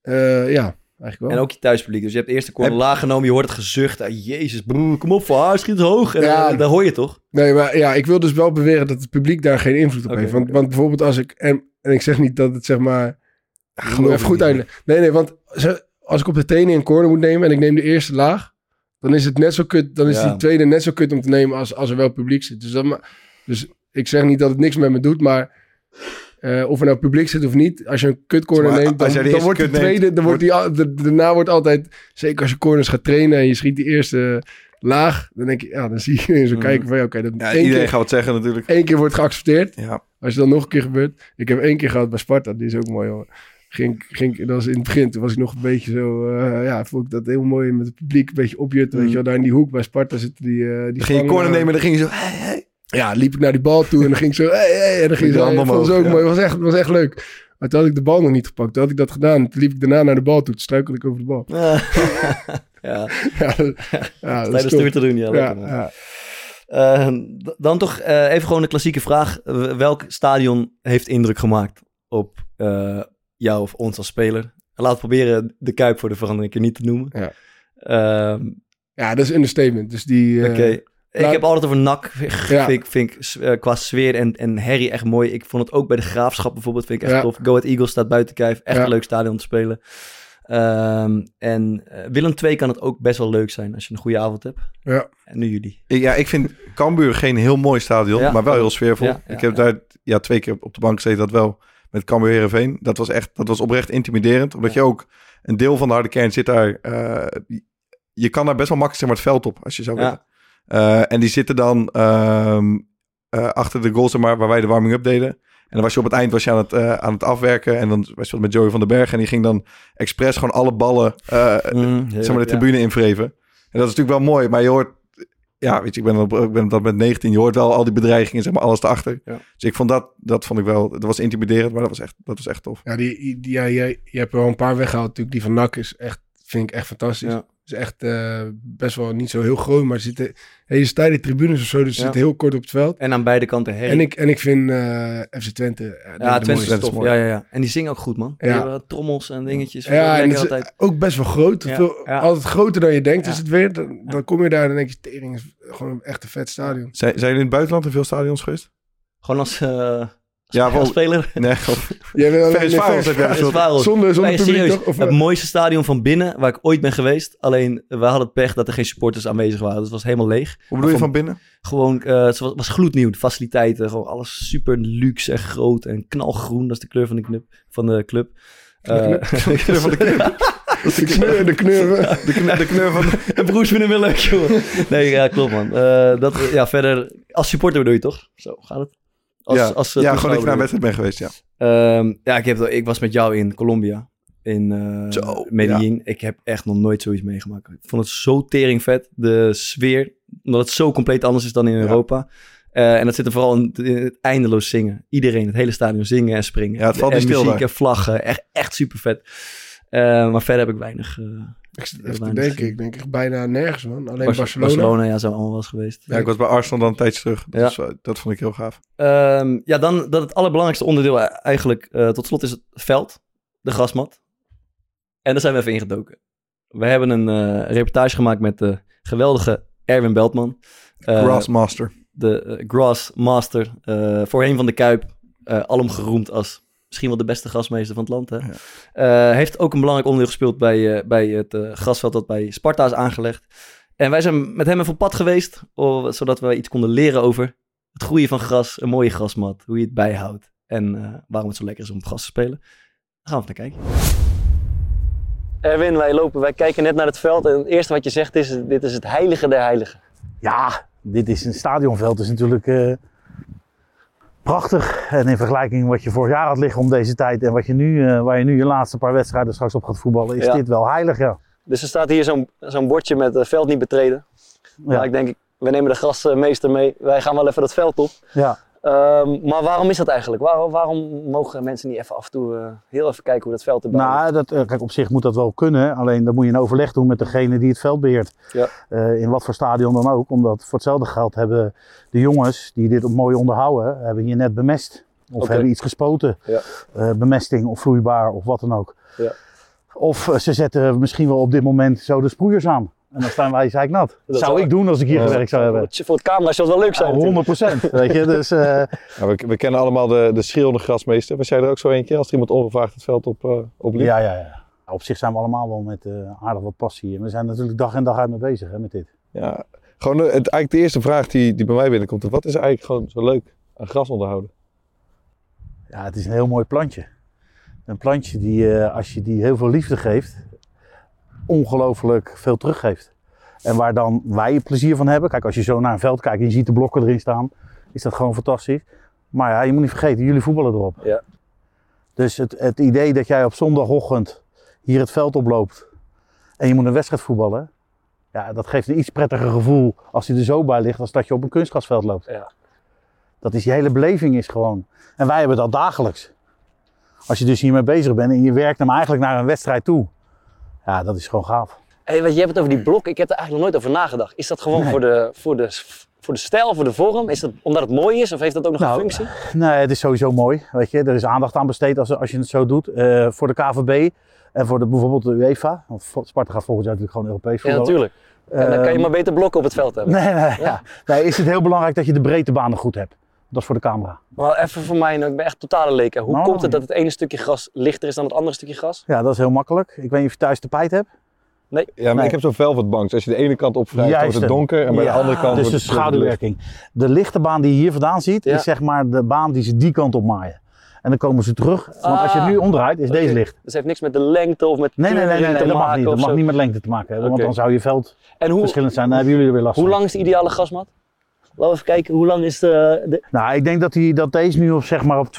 eh, ja eigenlijk wel. En ook je thuispubliek. Dus je hebt eerst de corner Heb- laag genomen. Je hoort het gezucht. Ah, jezus, broer, kom op voor haar, schiet hoog. En, Ja. eh, dat hoor je toch? Nee, maar ja, ik wil dus wel beweren dat het publiek daar geen invloed op heeft. Want, want bijvoorbeeld als ik, en, en ik zeg niet dat het zeg maar, geloof even goed uitleggen. Nee, nee, want ze- als ik op de training een corner moet nemen en ik neem de eerste laag, dan is het net zo kut, dan is Ja. die tweede net zo kut om te nemen als, als er wel publiek zit. Dus, dat, dus ik zeg niet dat het niks met me doet, maar eh, of er nou publiek zit of niet, als je een kut corner Maar neemt, dan, wordt de neemt, tweede, dan wordt die, de, daarna wordt altijd, zeker als je corners gaat trainen en je schiet die eerste laag, dan denk je, ja, dan zie je zo Mhm. kijken van, ja, oké, dat Ja, één iedereen keer, gaat wat zeggen natuurlijk. één keer wordt geaccepteerd. Ja. Als het dan nog een keer gebeurt. Ik heb één keer gehad bij Sparta, die is ook mooi hoor. Ging, ging, dat was in het begin, toen was ik nog een beetje zo, eh, ja, vond ik dat heel mooi met het publiek, een beetje opjutten, weet je wel, daar in die hoek bij Sparta zitten die, eh die Dan ging je corner nemen en dan ging je zo... Hey, hey. Ja, liep ik naar die bal toe en dan ging ik zo, hey, hey, en dan ging De zo, het omhoog, ook ja. mooi, het was echt, was echt leuk. Maar toen had ik de bal nog niet gepakt, toen had ik dat gedaan, toen liep ik daarna naar de bal toe, toen struikelde ik over de bal. ja, Ja, dat- ja, dat is de te doen. Ja, lekker, ja. Eh, dan toch even gewoon een klassieke vraag. Welk stadion heeft indruk gemaakt op jou of ons als speler? We proberen de Kuip voor de verandering een keer niet te noemen. Ja. Ehm, ja, dat is een understatement. Dus die, eh, Oké. Ik laat- heb altijd over NAC. Vind, Ja. vind, ik- vind eh, qua sfeer en, en herrie echt mooi. Ik vond het ook bij de Graafschap bijvoorbeeld. Vind ik echt Ja. tof. Go Ahead Eagles staat buiten kijf. Echt Ja. een leuk stadion om te spelen. Ehm, en eh, Willem II kan het ook best wel leuk zijn als je een goede avond hebt. Ja. En nu jullie. Ja, ik vind Cambuur geen heel mooi stadion, Ja. maar wel heel sfeervol. Ja, ja, ik heb ja. daar ja, twee keer op de bank gezeten, dat wel. Met Cambuur Heerenveen. Dat was echt, dat was oprecht intimiderend. Omdat je ook, een deel van de harde kern zit daar. eh, je kan daar best wel makkelijk zeg maar, het veld op, als je zou Ja. willen. Eh, en die zitten dan ehm, eh, achter de goals, zeg maar, waar wij de warming-up deden. En dan was je op het eind was je aan, het, aan het afwerken. En dan was je met Joey van den Berg. En die ging dan expres gewoon alle ballen Mm, zeg maar, de ja. tribune invreven. En dat is natuurlijk wel mooi, maar je hoort... Ja, weet je, ik ben, op, ik ben dat met 19. Je hoort wel al die bedreigingen, zeg maar, alles erachter. Ja. Dus ik vond dat, dat vond ik wel... Dat was intimiderend, maar dat was echt, dat was echt tof. Ja, die, die, ja je, je hebt er wel een paar weggehaald. Natuurlijk, die van NAC is echt, vind ik echt fantastisch. Ja. Is echt eh, best wel niet zo heel groot, maar er zitten hele stijle tribunes of zo, dus ze Ja. zitten heel kort op het veld. En aan beide kanten herrie. En ik, en ik vind eh, FC Twente... Ja, de- ja, de Twente mooiste. is tof. Ja, ja, ja. En die zingen ook goed, man. Die Ja. hebben trommels en dingetjes. Ja, en Lekker het is altijd. ook best wel groot. Ja, Veel, ja. Altijd groter dan je denkt Ja. is het weer. Dan, dan kom je daar en dan denk je, tering is gewoon een echt een vet stadion. Zijn, zijn jullie in het buitenland in veel stadions geweest? Gewoon als, eh als, Ja, wel- speler. Nee, Jij wil. Zonder, zonder Nee, publiek toch? Of, het eh, mooiste stadion van binnen waar ik ooit ben geweest. Alleen, we hadden het pech dat er geen supporters aanwezig waren. Dus het was helemaal leeg. hoe bedoel je Van- binnen? Gewoon, eh, het was, was gloednieuw. De faciliteiten, gewoon alles super luxe en groot en knalgroen. Dat is de kleur van de, knip, van de club. De Eh, kleur van de club. de kneur, de kneur. De, kn- de kneur van... Broers vinden hem wel leuk, jongen. Nee, ja, klopt, man. Eh, dat, ja, verder, als supporter bedoel je toch? Zo, gaat het? Als, ja, als, eh, ja gewoon dat je naar een wedstrijd bent geweest, ja. Ehm, ja, ik, heb, ik was met jou in Colombia. In eh Zo, Medellin. Ik heb echt nog nooit zoiets meegemaakt. Ik vond het zo tering vet. De sfeer. Omdat het zo compleet anders is dan in Europa. Eh, en dat zit er vooral in, in het eindeloos zingen. Iedereen, het hele stadion zingen en springen. Ja, het valt en niet stil muziek daar. en vlaggen. Echt, echt super vet. maar verder heb ik weinig... eh, Ik zit Heel even te weinig denken. gezien. Ik denk echt bijna nergens, man. Alleen Bar- Barcelona. Barcelona, ja, zijn we allemaal wel eens geweest. Ja, ik was bij Arsenal dan een tijdje terug. Dat, Ja. is, dat vond ik heel gaaf. Ehm, ja, dan dat het allerbelangrijkste onderdeel e- eigenlijk eh, tot slot is het veld, de grasmat. En daar zijn we even ingedoken. We hebben een eh, reportage gemaakt met de geweldige Erwin Beltman. Eh, Grassmaster. De Grass Master. eh, voorheen van de Kuip. eh alom geroemd als misschien wel de beste grasmeester van het land. Hè? Eh, heeft ook een belangrijk onderdeel gespeeld bij, eh, bij het eh, grasveld dat bij Sparta is aangelegd. En wij zijn met hem even op pad geweest, zodat we iets konden leren over het groeien van gras, een mooie grasmat, hoe je het bijhoudt en eh, waarom het zo lekker is om op gras te spelen. Daar gaan we even naar kijken. Erwin, wij lopen, wij kijken net naar het veld en het eerste wat je zegt is, dit is het heilige der heiligen. Ja, dit is een stadionveld. is natuurlijk eh, prachtig. En in vergelijking wat je vorig jaar had liggen om deze tijd en wat je nu, eh, waar je nu je laatste paar wedstrijden straks op gaat voetballen, is Ja. dit wel heilig. Ja. Dus er staat hier zo'n zo'n bordje met eh, veld niet betreden. Ja. Maar ik denk, we nemen de grasmeester mee, wij gaan wel even dat veld op. ja. Ehm, maar waarom is dat eigenlijk? Waarom, waarom mogen mensen niet even af en toe eh, heel even kijken hoe dat veld erbij Nou, dat, eh, kijk, op zich moet dat wel kunnen. Alleen dan moet je een overleg doen met degene die het veld beheert. Ja. Eh, in wat voor stadion dan ook. Omdat voor hetzelfde geld hebben de jongens die dit mooi onderhouden, hebben hier net bemest. Of hebben iets gespoten. Ja. Bemesting of vloeibaar of wat dan ook. Ja. Of ze zetten misschien wel op dit moment zo de sproeiers aan. En dan staan wij zeiknat. Dat Dat zou ik doen als ik hier gewerkt zou Voor hebben. het, voor het camera zou het wel leuk zijn. Ja, natuurlijk. 100% weet je. Dus, eh, Ja, we, we kennen allemaal de, de schreeuwende grasmeester. Was jij er ook zo eentje als er iemand ongevraagd het veld op, eh opliep? ja, ja, ja. Op zich zijn we allemaal wel met eh, aardig wat passie. En we zijn natuurlijk dag en dag uit mee bezig hè, met dit. Ja. Gewoon het, eigenlijk de eerste vraag die, die bij mij binnenkomt. Wat is eigenlijk gewoon zo leuk aan gras onderhouden? Ja, het is een heel mooi plantje. Een plantje die, eh, als je die heel veel liefde geeft, ongelooflijk veel teruggeeft. En waar dan wij plezier van hebben. Kijk, als je zo naar een veld kijkt en je ziet de blokken erin staan, is dat gewoon fantastisch. Maar ja, je moet niet vergeten, jullie voetballen erop. Ja. Dus het, het idee dat jij op zondagochtend hier het veld oploopt en je moet een wedstrijd voetballen, ja, dat geeft een iets prettiger gevoel als hij er zo bij ligt als dat je op een kunstgrasveld loopt. Ja. Dat is, je hele beleving is gewoon. En wij hebben dat dagelijks. Als je dus hiermee bezig bent en je werkt hem eigenlijk naar een wedstrijd toe. Ja, dat is gewoon gaaf. Hey, wat je hebt het over die blok. Ik heb er eigenlijk nog nooit over nagedacht. Is dat gewoon Nee. voor, de, voor, de, voor de stijl, voor de vorm? Is dat omdat het mooi is of heeft dat ook nog Nou, een functie? Nee, het is sowieso mooi. Weet je, er is aandacht aan besteed als, als je het zo doet. Eh, voor de KVB en voor de, bijvoorbeeld de UEFA. Want Sparta gaat volgend jaar natuurlijk gewoon Europees Ja, voetballen. natuurlijk. En dan kan je Ehm, maar beter blokken op het veld hebben. Nee, nee, ja. nee, is het heel belangrijk dat je de breedtebanen goed hebt. Dat is voor de camera. Maar even voor mij, nou, ik ben echt totale leek. hè. Hoe Nou, komt het ja. dat het ene stukje gras lichter is dan het andere stukje gras? Ja, dat is heel makkelijk. Ik weet niet of je thuis tapijt hebt. Ja, maar Nee. ik heb zo'n velvetbank. Dus als je de ene kant opwrijft, Juist wordt het donker. En bij Ja, de andere kant Dus de wordt het het licht. schaduwwerking. De lichte baan die je hier vandaan ziet, Ja. is zeg maar de baan die ze die kant op maaien. En dan komen ze terug. Want als je het nu omdraait, is deze licht. Dus het heeft niks met de lengte of met Nee, nee, nee, nee, nee, dat mag niet. Dat mag niet met lengte te maken hebben. Want dan zou je veld En hoe, verschillend zijn. Dan hebben jullie er weer last hoe van. lang is de ideale gasmat? Laten we even kijken, hoe lang is de... de- Nou, ik denk dat, die, dat deze nu op, zeg maar op 2,4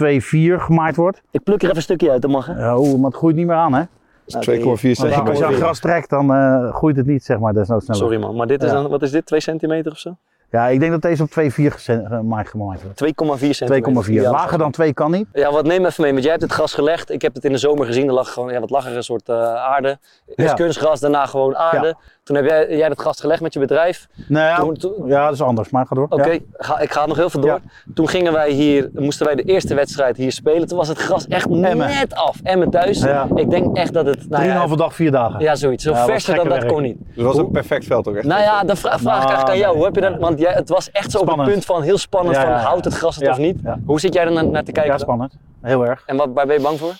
gemaaid wordt. Ik pluk er even een stukje uit, dat mag hè? Ja, oh, maar het groeit niet meer aan, hè? Dat is 2,4 Want centimeter. als je aan gras trekt, dan eh, groeit het niet, zeg maar, desnoods sneller. Sorry man, maar dit is Ja. dan, wat is dit, 2 centimeter of zo? Ja, ik denk dat deze op 2,4 gese- gemaaid gemaaid wordt. 2,4 centimeter. 2,4. Ideale Lager dan 2 kan niet. Ja, wat neem even mee, want jij hebt het gras gelegd. Ik heb het in de zomer gezien. Er lag gewoon ja, wat lagere soort eh, aarde. Eerst Ja. kunstgras, daarna gewoon aarde. Toen heb jij, jij het gras gelegd met je bedrijf. Nou ja, Toen- toen- ja, dat is anders, maar ga door. Oké, ga, ik ga nog heel veel door. Toen gingen wij hier, moesten wij de eerste wedstrijd hier spelen. Toen was het gras echt Emmen. net af. Emmen thuis. Ja. Ik denk echt dat het, nou ja, Drieënhalve dag, vier dagen. ja, zoiets. Zo verser dan dat werk. kon niet. Dus het was een perfect veld ook echt. Nou ja, dan vra- vraag ik Nou, eigenlijk aan jou. nee. Hoe heb je dat? Want jij, het was echt zo op het punt van heel spannend van houdt het gras het of niet? Hoe zit jij er naar, naar te kijken? Ja, dan? spannend. Heel erg. En wat, waar ben je bang voor?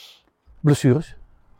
Blessures.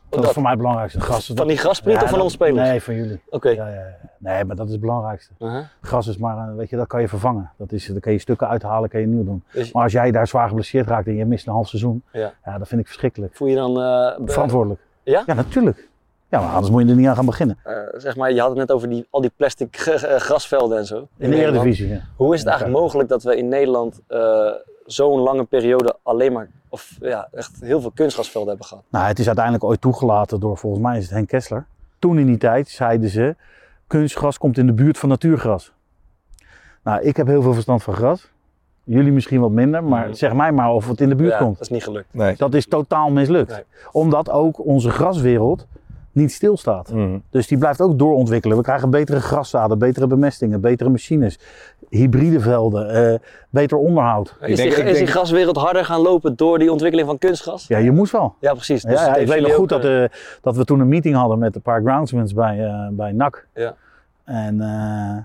Dat, dat- is voor mij het belangrijkste. Gras. Van die graspriet Ja, of van ons spelers? Nee, van jullie. Oké. Ja, ja, ja. Nee, maar dat is het belangrijkste. Uh-huh. Gras is maar, eh, weet je, dat kan je vervangen. Dat is, dan kan je stukken uithalen, kan je nieuw doen. Dus- Maar als jij daar zwaar geblesseerd raakt en je mist een half seizoen, Ja. dat vind ik verschrikkelijk. Voel je dan, eh, Verantwoordelijk. Ja? Ja, natuurlijk. Ja, maar anders moet je er niet aan gaan beginnen. eh, zeg maar, je had het net over die, al die plastic grasvelden en zo. In de. Eredivisie, ja. Hoe is het eigenlijk mogelijk dat we in Nederland eh, zo'n lange periode alleen maar, of ja, echt heel veel kunstgrasvelden hebben gehad? Nou, het is uiteindelijk ooit toegelaten door, volgens mij is het Henk Kessler. Toen in die tijd zeiden ze, kunstgras komt in de buurt van natuurgras. Nou, ik heb heel veel verstand van gras. Jullie misschien wat minder, maar Mhm. zeg mij maar of het in de buurt ja, komt. dat is niet gelukt. Nee. Dat is totaal mislukt. Nee. Omdat ook onze graswereld niet stilstaat. Mhm. Dus die blijft ook doorontwikkelen. We krijgen betere graszaden, betere bemestingen, betere machines, hybride velden, eh, beter onderhoud. is, denk- die, graswereld harder gaan lopen door die ontwikkeling van kunstgras? Ja, je moest wel. Ja, precies. Dus ja, het ja, ik weet nog goed ook, dat, eh, dat we toen een meeting hadden met een paar groundsmans bij, eh, bij NAC. Ja. En eh,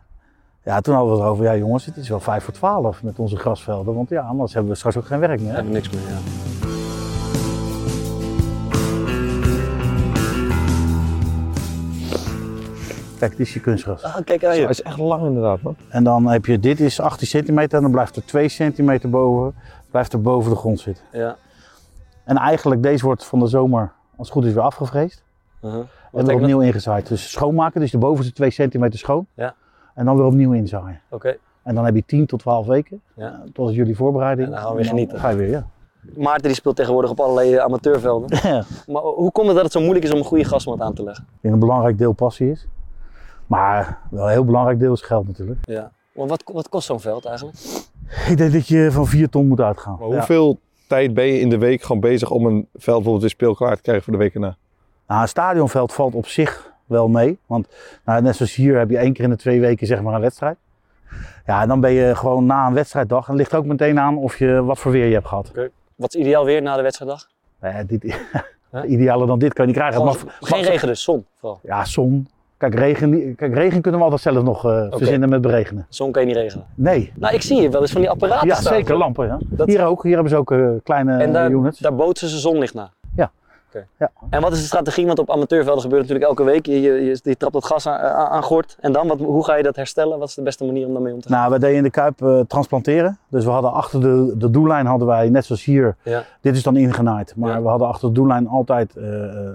ja, toen hadden we het over, ja jongens, het is wel 5 voor 12 met onze grasvelden. Want ja, anders hebben we straks ook geen werk meer. hebben we niks meer. Ja. Kijk, dit is je kunstgras. Ah, kijk aan Hij is echt lang inderdaad, man. En dan heb je, dit is 18 centimeter en dan blijft er 2 centimeter boven, blijft er boven de grond zitten. Ja. En eigenlijk, deze wordt van de zomer, als het goed is, weer afgevreesd. Uh-huh. En weer opnieuw ingezaaid. Dus schoonmaken, dus de bovenste 2 centimeter schoon. Ja. En dan weer opnieuw inzaaien. Oké. En dan heb je 10 tot 12 weken, Ja. eh, tot jullie voorbereiding. En dan gaan we weer En genieten. Ga je weer, ja. Maarten die speelt tegenwoordig op allerlei eh, amateurvelden. Ja. Maar hoe komt het dat het zo moeilijk is om een goede grasmat aan te leggen? Ik denk een belangrijk deel passie is. Maar wel een heel belangrijk deel is geld natuurlijk. Ja. Want wat, wat kost zo'n veld eigenlijk? Ik denk dat je van 4 ton moet uitgaan. Maar Ja. hoeveel tijd ben je in de week gewoon bezig om een veld bijvoorbeeld weer speelklaar te krijgen voor de week erna? Nou, een stadionveld valt op zich wel mee. Want nou, net zoals hier heb je één keer in de twee weken zeg maar een wedstrijd. Ja, en dan ben je gewoon na een wedstrijddag. En het ligt ook meteen aan of je wat voor weer je hebt gehad. Wat is ideaal weer na de wedstrijddag? Nee, dit, idealer dan dit kan je niet krijgen. Gewoon Maar, geen regen dus, zon vooral. Ja, zon. Kijk regen, kijk, regen kunnen we altijd zelf nog eh, verzinnen met beregenen. Zon kan je niet regelen. Nee. Nou, ik zie hier wel eens van die apparaten Ja, staan. zeker. Lampen. Ja. Dat- Hier ook. Hier hebben ze ook eh, kleine En daar, units. daar bootsen ze zonlicht naar? Ja. En wat is de strategie? Want op amateurvelden gebeurt natuurlijk elke week. Je, je, je, je trapt dat gas aan, aan, aan gort. En dan, wat, hoe ga je dat herstellen? Wat is de beste manier om daarmee om te gaan? Nou, we deden in de Kuip eh, transplanteren. Dus we hadden achter de, de doellijn hadden wij, net zoals hier, Ja. dit is dan ingenaaid. Maar Ja. we hadden achter de doellijn altijd eh, eh,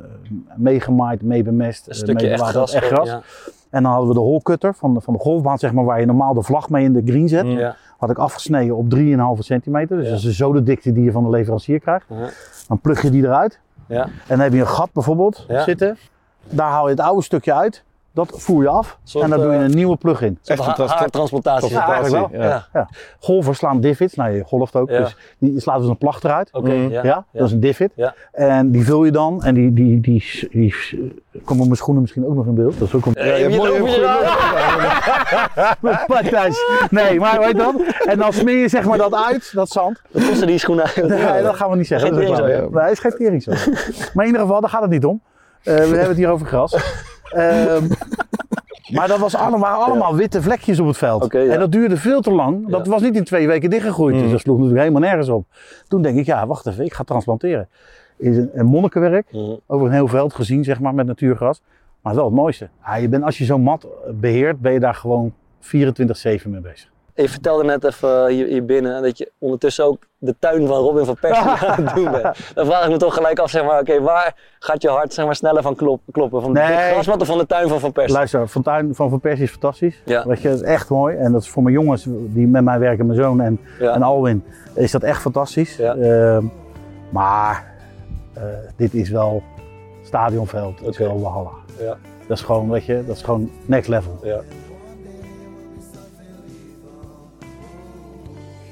meegemaaid, meebemest, Een eh, stukje echt gras. echt gras. Ja. En dan hadden we de holcutter van de, van de golfbaan, zeg maar, waar je normaal de vlag mee in de green zet. Ja. Had ik afgesneden op 3,5 centimeter. Dus Ja. dat is zo de dikte die je van de leverancier krijgt. Ja. Dan plug je die eruit. Ja. En dan heb je een gat bijvoorbeeld Ja. zitten. Daar haal je het oude stukje uit. Dat voer je af. Soort, en dan doe je eh, een nieuwe plug in. Echt een een trans- haartransplantatie. Ja, eigenlijk wel. Ja. Ja. Golvers slaan divots. Nou, je golft ook. Ja. Dus die slaat dus een placht eruit. Oké, Mm. ja. Ja, dat is een divot. Ja. En die vul je dan. En die, die, die, die, op mijn schoenen misschien ook nog in beeld. Dat is ook een Ja, je hebt mooi, je. Nee, maar weet dan? En dan smeer je zeg maar dat uit, dat zand. Wat kosten die schoenen? Nee, dat gaan we niet zeggen. Geen Dat is. Nee, geen teringzooi. Maar in ieder geval, daar gaat het niet om. Eh, we hebben het hier over gras. Ehm, maar dat was allemaal, allemaal witte vlekjes op het veld. Ja. En dat duurde veel te lang. Dat Ja. was niet in twee weken dichtgegroeid. Dus dat sloeg natuurlijk helemaal nergens op. Toen denk ik, ja, wacht even, ik ga transplanteren. Is een, een monnikenwerk, Mhm. over een heel veld gezien, zeg maar, met natuurgras. Maar wel het mooiste. Je bent, als je zo'n mat beheert, ben je daar gewoon 24-7 mee bezig. Je vertelde net even hier, hier binnen dat je ondertussen ook de tuin van Robin van Persie aan het doen bent. Dan vraag ik me toch gelijk af, zeg maar, oké, waar gaat je hart zeg maar, sneller van klop- kloppen? Van de Nee. grasmat of van de tuin van Van Persie? Luister, Fontuin van Van Persie is fantastisch. Ja. Weet je, dat is echt mooi. En dat is voor mijn jongens die met mij werken, mijn zoon en, Ja. en Alwin, is dat echt fantastisch. Ja. Ehm, maar eh, dit is wel stadionveld, het is Oké. wel Walhalla. Ja. Dat is gewoon, weet je, dat is gewoon next level. Ja.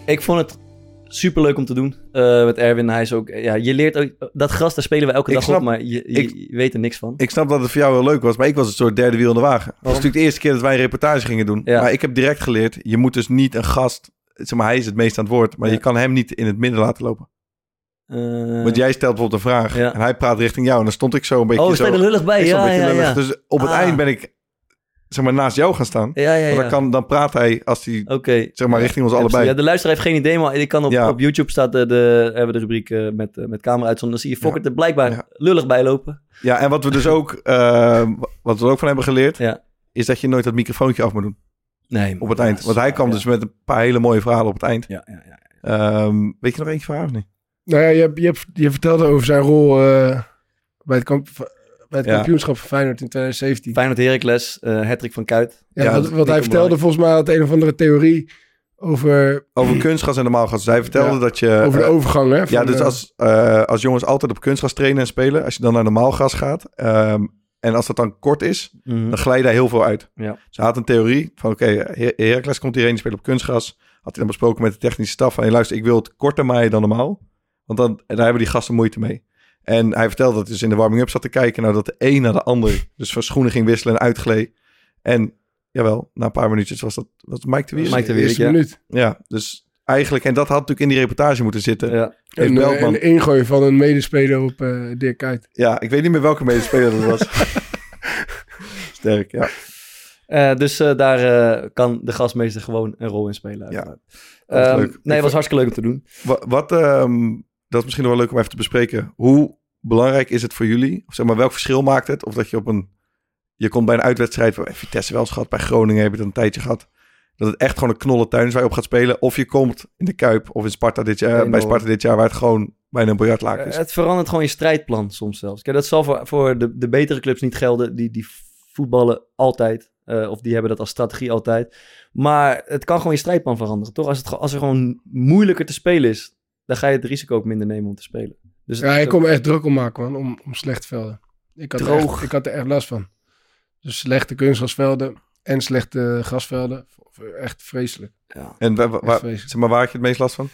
Ik vond het super leuk om te doen eh, met Erwin. Hij is ook, ja, je leert ook, dat gras, daar spelen we elke Ik dag snap- op, maar je, je, ik- je weet er niks van. Ik snap dat het voor jou heel leuk was, maar ik was het soort derde wiel in de wagen. Het was natuurlijk de eerste keer dat wij een reportage gingen doen. Ja. Maar ik heb direct geleerd, je moet dus niet een gast... Zeg maar, hij is het meest aan het woord, maar Ja. je kan hem niet in het midden laten lopen. Eh, Want jij stelt bijvoorbeeld een vraag Ja. en hij praat richting jou. En dan stond ik zo een beetje oh, zo... sta er lullig bij? Ja, een ja, lullig. Dus op het Ah. eind ben ik zeg maar, naast jou gaan staan. Ja, ja, Want ja. dan, kan, dan praat hij als hij Oké. zeg maar, richting ons Ja, allebei. Ja, de luisteraar heeft geen idee, maar ik kan op, Ja. op YouTube staat de, de, hebben we de rubriek eh, met, eh, met camera uitzond. Dan zie je Fokker er blijkbaar Ja. lullig bij lopen. Ja, en wat we dus ook, eh, wat we er ook van hebben geleerd, Ja. is dat je nooit dat microfoontje af moet doen Nee, op het eind. Want hij kwam ja. dus met een paar hele mooie verhalen op het eind. Ja, ja, ja. Ehm, weet je nog eentje vraag of niet? Nou ja, je, hebt- je, hebt- je vertelde over zijn rol eh, bij het, kamp, bij het Ja. kampioenschap van Feyenoord in 2017. Feyenoord Heracles, eh Hattrick van Kuit. Ja, Ja, wat, hij vertelde, volgens mij had een of andere theorie over, Over kunstgas en normaal gas. Hij vertelde Ja, dat je... over de eh, overgang. Hè, ja, dus eh, als, eh, als jongens altijd op kunstgas trainen en spelen, als je dan naar normaal gas gaat, ehm, en als dat dan kort is, Mhm. dan glij je daar heel veel uit. Ja. Hij had een theorie van, oké, Her- Heracles komt hierheen, die speelt op kunstgas. Had hij dan besproken met de technische staf van, hey, luister, ik wil het korter maaien dan normaal. Want dan, daar hebben die gasten moeite mee. En hij vertelde dat hij dus in de warming-up zat te kijken, nou dat de een naar de ander dus van schoenen ging wisselen en uitgleed. En, jawel, na een paar minuutjes was dat, was Mike de Wier. Mike de Wierik, ja. minuut. Ja, dus eigenlijk, en dat had natuurlijk in die reportage moeten zitten. Ja, Ja. En, eh, Beltman- een ingooi van een medespeler op eh Dirk Kuyt. ik weet niet meer welke medespeler dat was. Sterk, ja. Eh, dus eh, daar eh, kan de gastmeester gewoon een rol in spelen. uiteraard. is Ehm. Nee, het was hartstikke leuk om te doen. Wat, wat ehm, dat is misschien wel leuk om even te bespreken. Hoe belangrijk is het voor jullie? Of zeg maar, welk verschil maakt het? Of dat je op een... Je komt bij een uitwedstrijd, bij Vitesse wel eens gehad, bij Groningen heb je dat een tijdje gehad. Dat het echt gewoon een knolle tuin is waar je op gaat spelen. Of je komt in de Kuip of in Sparta dit jaar, bij Sparta dit jaar, waar het gewoon bijna een biljartlaak is. Eh, het verandert gewoon je strijdplan soms zelfs. Kijk, dat zal voor, voor de, de betere clubs niet gelden. Die, die voetballen altijd. eh, of die hebben dat als strategie altijd. Maar het kan gewoon je strijdplan veranderen, toch? Als, het, als er gewoon moeilijker te spelen is, dan ga je het risico ook minder nemen om te spelen. Dus Ja, ik kon me echt druk om maken, man, om, om slechte velden. Ik had, er Droog. echt, ik had er echt last van. Dus slechte kunstgrasvelden en slechte grasvelden. Echt vreselijk. ja. En waar, waar, Echt vreselijk. zeg maar, waar had je het meest last van?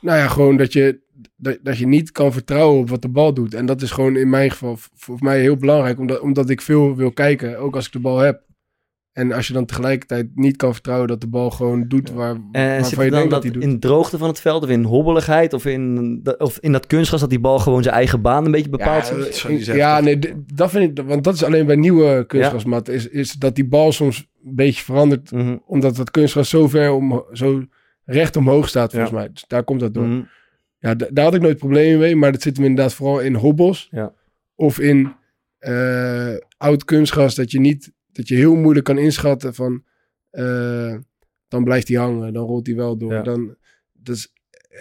Nou ja, gewoon dat je, dat, dat je niet kan vertrouwen op wat de bal doet. En dat is gewoon in mijn geval voor mij heel belangrijk. Omdat, omdat ik veel wil kijken, ook als ik de bal heb. En als je dan tegelijkertijd niet kan vertrouwen dat de bal gewoon doet waar, En waarvan zit je denkt dat dat hij doet. in droogte van het veld, of in hobbeligheid, of in, dat- of in dat kunstgras dat die bal gewoon zijn eigen baan een beetje bepaalt? Ja, dat ja nee, dat vind ik, want dat is alleen bij nieuwe kunstgrasmat, is, is dat die bal soms een beetje verandert, Mhm, omdat dat kunstgras zo ver om, zo recht omhoog staat volgens mij. Dus daar komt dat door. mhm. Ja, daar had ik nooit problemen mee, maar dat zit hem inderdaad vooral in hobbels. Ja. Of in eh, oud kunstgras, dat je niet, dat je heel moeilijk kan inschatten van, eh, dan blijft hij hangen, dan rolt hij wel door. Ja. Dan, dat is,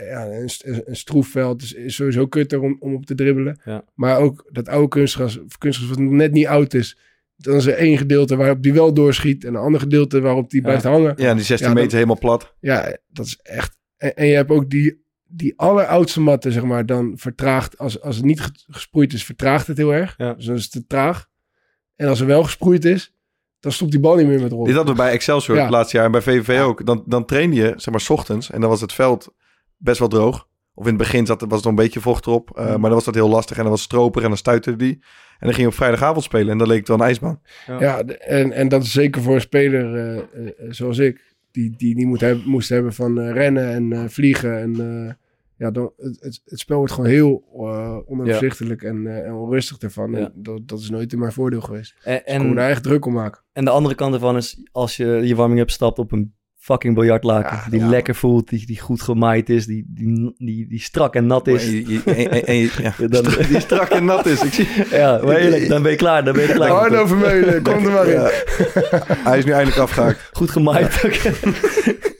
ja, een, st- een stroefveld is, is sowieso kutter om, om op te dribbelen. Ja. Maar ook dat oude kunstgras, of kunstgras wat net niet oud is, Dan is er één gedeelte waarop die wel doorschiet en een ander gedeelte waarop die Ja. blijft hangen. Ja, die 16 Ja, dan- meter helemaal plat. Ja, dat is echt. En, en je hebt ook die, die alleroudste matten, zeg maar, dan vertraagt. Als, als het niet ge- gesproeid is, vertraagt het heel erg. Ja. Dus dan is het te traag. En als er wel gesproeid is, dan stopt die bal niet meer met rollen. Dit hadden we bij Excelsior Ja. het laatste jaar en bij VVV ook. Dan, dan trainde je, zeg maar, 's ochtends en dan was het veld best wel droog. Of in het begin zat, was er nog een beetje vocht erop. eh, Mm. Maar dan was dat heel lastig en dan was het stroper en dan stuitte die. En dan ging je op vrijdagavond spelen en dan leek het wel een ijsbaan. Ja, en, en dat is zeker voor een speler eh, eh, zoals ik. Die, die niet moet hebben, moest hebben van eh, rennen en eh, vliegen. En eh, ja, dan, het, het, het spel wordt gewoon heel eh, onoverzichtelijk en, eh, en onrustig ervan. Ja. En dat, dat is nooit in mijn voordeel geweest. En, Dus ik kon me daar echt druk om maken. en de andere kant ervan is, als je je warming-up stapt op een fucking biljartlaken, Ja, die ja. lekker voelt, die, die goed gemaaid is, die, die, die, die strak en nat is. En je- je- en- en- en je- ja, Ja, dan- die strak en nat is. Ik zie, Ja, maar eerlijk, dan ben je klaar. Dan ben je klaar. Arno Vermeulen, kom er maar in. Ja. Hij is nu eindelijk afgehaakt. Goed gemaaid.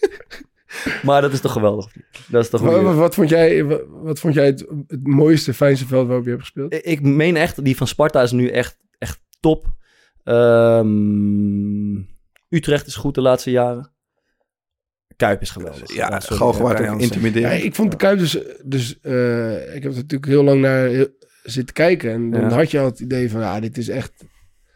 maar dat is toch geweldig. Dat is toch Wat, goed. wat, wat vond jij, wat, wat vond jij het, het mooiste, fijnste veld waarop je hebt gespeeld? Ik meen echt, die van Sparta is nu echt, echt top. Ehm, Utrecht is goed de laatste jaren. Kuip is geweldig. Ja, zeggen. Ja, intimiderend. ik vond de Kuip dus, dus eh, ik heb er natuurlijk heel lang naar heel- zitten kijken. En dan Ja. had je al het idee van, ja, dit is echt...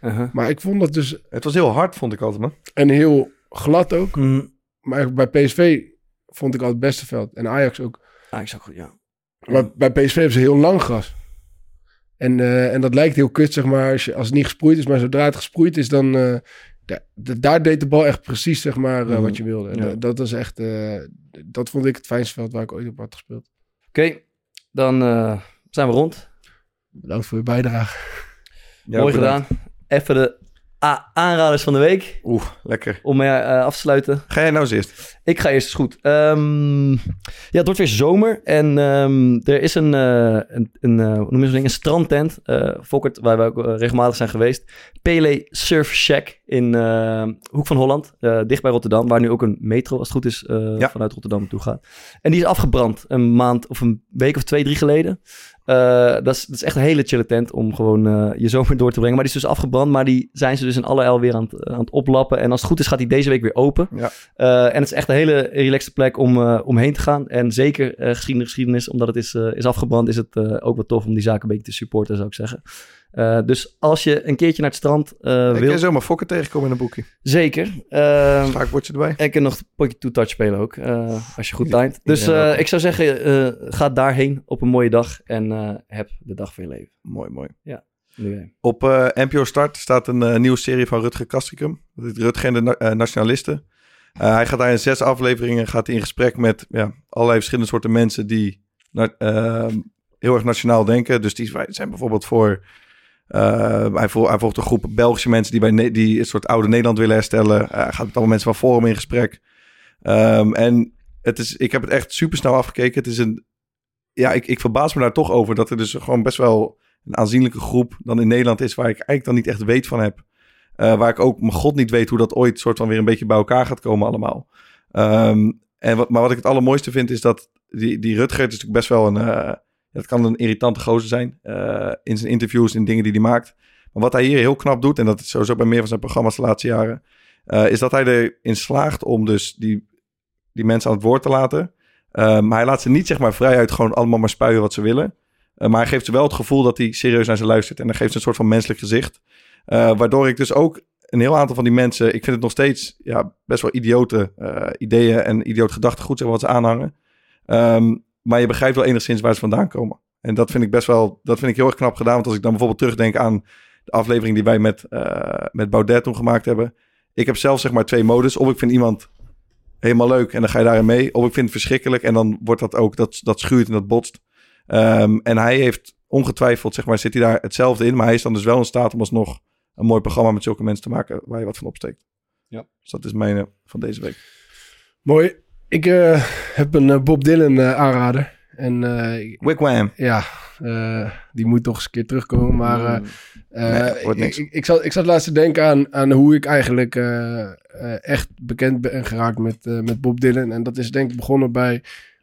Uh-huh. Maar ik vond dat dus, Het was heel hard, vond ik altijd, man. en heel glad ook. Mm, Maar bij PSV vond ik al het beste veld. En Ajax ook. ik zag goed, ja. Maar bij PSV hebben ze heel lang gras. En, eh, en dat lijkt heel kut, zeg maar, als, je, als het niet gesproeid is. Maar zodra het gesproeid is, dan... eh, da- da- daar deed de bal echt precies, zeg maar, eh, Mhm. wat je wilde. Ja. dat, dat was echt... dat vond ik het fijnste veld waar ik ooit op had gespeeld. Oké, dan zijn we rond. Bedankt voor je bijdrage. Ja, Mooi bedankt. gedaan. Even de Aanraders van de week. Oeh, lekker. Om mee eh, af te sluiten. Ga jij nou eens eerst? Ik ga eerst, is goed. Ehm, ja, het wordt weer zomer en ehm, er is een, eh, een, een, eh, hoe noem ding? een strandtent, eh Fokkert, waar we ook eh, regelmatig zijn geweest. Pele Surf Shack in eh, Hoek van Holland, eh, dicht bij Rotterdam, waar nu ook een metro, als het goed is, eh, Ja. vanuit Rotterdam naartoe gaat. En die is afgebrand een maand of een week of twee, drie geleden. Eh, dat, is, dat is echt een hele chille tent om gewoon eh, je zomer door te brengen. Maar die is dus afgebrand, maar die zijn ze dus in alle el weer aan het, aan het oplappen. En als het goed is gaat die deze week weer open. Ja. Eh, en het is echt een hele relaxte plek om eh, omheen te gaan. En zeker eh geschiedenis, geschiedenis, omdat het is, eh, is afgebrand, is het eh, ook wel tof om die zaken een beetje te supporten, zou ik zeggen. Eh, dus als je een keertje naar het strand eh ik wil, kan zomaar fokken tegenkomen in een boekje. zeker. Eh, Schaakbordje erbij. en ik kan nog een potje two-touch spelen ook, als je goed timed. Dus Ja, ik zou zeggen, ga daarheen op een mooie dag en heb de dag van je leven. Mooi, mooi. Nu, eh. Op NPO Start staat een nieuwe serie van Rutger Kastrikum. Rutger en de na- Nationalisten. Hij gaat daar in zes afleveringen gaat in gesprek met ja, allerlei verschillende soorten mensen die heel erg nationaal denken. Dus die zijn bijvoorbeeld voor... eh, hij, vol, hij volgt een groep Belgische mensen die, bij die een soort oude Nederland willen herstellen. Eh, hij gaat met allemaal mensen van Forum in gesprek. Ehm, en het is, ik heb het echt super snel afgekeken. Het is een... Ja, ik, ik verbaas me daar toch over dat er dus gewoon best wel een aanzienlijke groep dan in Nederland is, waar ik eigenlijk dan niet echt weet van heb. Eh, waar ik ook mijn god niet weet hoe dat ooit soort van weer een beetje bij elkaar gaat komen allemaal. Ehm, en wat, maar wat ik het allermooiste vind is dat die, die Rutger is natuurlijk best wel een... het kan een irritante gozer zijn eh, in zijn interviews en dingen die hij maakt. Maar wat hij hier heel knap doet, en dat is sowieso bij meer van zijn programma's de laatste jaren, eh, is dat hij erin slaagt om dus die, die mensen aan het woord te laten. Eh, maar hij laat ze niet zeg maar vrijuit gewoon allemaal maar spuien wat ze willen. Maar hij geeft ze wel het gevoel dat hij serieus naar ze luistert. En dan geeft ze een soort van menselijk gezicht. Waardoor ik dus ook een heel aantal van die mensen... Ik vind het nog steeds ja, best wel idiote ideeën en idioot gedachtegoed zeg wat ze aanhangen. Ehm, maar je begrijpt wel enigszins waar ze vandaan komen. En dat vind ik best wel... Dat vind ik heel erg knap gedaan. Want als ik dan bijvoorbeeld terugdenk aan de aflevering die wij met, eh, met Baudet toen gemaakt hebben. Ik heb zelf zeg maar twee modus. Of ik vind iemand helemaal leuk en dan ga je daarin mee. Of ik vind het verschrikkelijk en dan wordt dat ook... Dat, dat schuurt en dat botst. Ehm, en hij heeft ongetwijfeld, zeg maar, zit hij daar hetzelfde in. Maar hij is dan dus wel in staat om alsnog een mooi programma met zulke mensen te maken waar je wat van opsteekt. Ja. Dus dat is mijn eh, van deze week. Mooi. Ik eh, heb een eh, Bob Dylan eh, aanrader. En Wigwam. ja, die moet toch eens een keer terugkomen. Maar eh, Nee, wordt niks. ik, ik, ik, zat, ik zat laatst te denken aan, aan hoe ik eigenlijk echt bekend ben geraakt met, met Bob Dylan. En dat is denk ik begonnen bij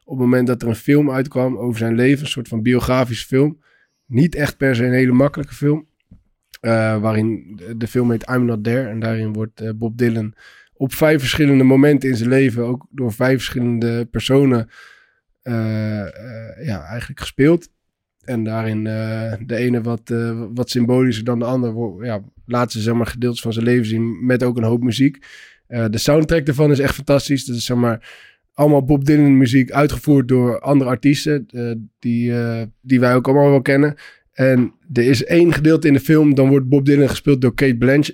op het moment dat er een film uitkwam over zijn leven. Een soort van biografische film. Niet echt per se een hele makkelijke film. Waarin de- de film heet I'm Not There. En daarin wordt Bob Dylan op vijf verschillende momenten in zijn leven, ook door vijf verschillende personen, eh, eh, ja, eigenlijk gespeeld. En daarin eh, de ene wat, wat symbolischer dan de ander. Ja, laat ze zeg maar gedeeltes van zijn leven zien met ook een hoop muziek. De soundtrack daarvan is echt fantastisch. Dat is zeg maar allemaal Bob Dylan muziek uitgevoerd door andere artiesten. die, die wij ook allemaal wel kennen. En er is één gedeelte in de film. Dan wordt Bob Dylan gespeeld door Kate Blanch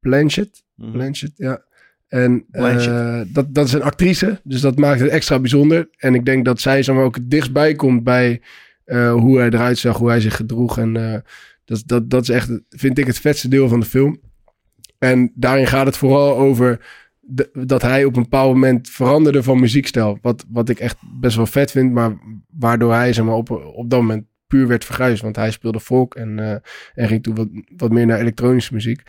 Blanchett. Mhm. Blanchett, ja. En eh, dat, dat is een actrice, dus dat maakt het extra bijzonder. En ik denk dat zij zeg maar, ook het dichtstbij komt bij eh, hoe hij eruit zag, hoe hij zich gedroeg. En eh, dat, dat, dat is echt, vind ik, het vetste deel van de film. En daarin gaat het vooral over de- dat hij op een bepaald moment veranderde van muziekstijl. Wat, wat ik echt best wel vet vind, maar waardoor hij zeg maar, op, op dat moment puur werd verguisd. Want hij speelde folk en, en ging toen wat, wat meer naar elektronische muziek.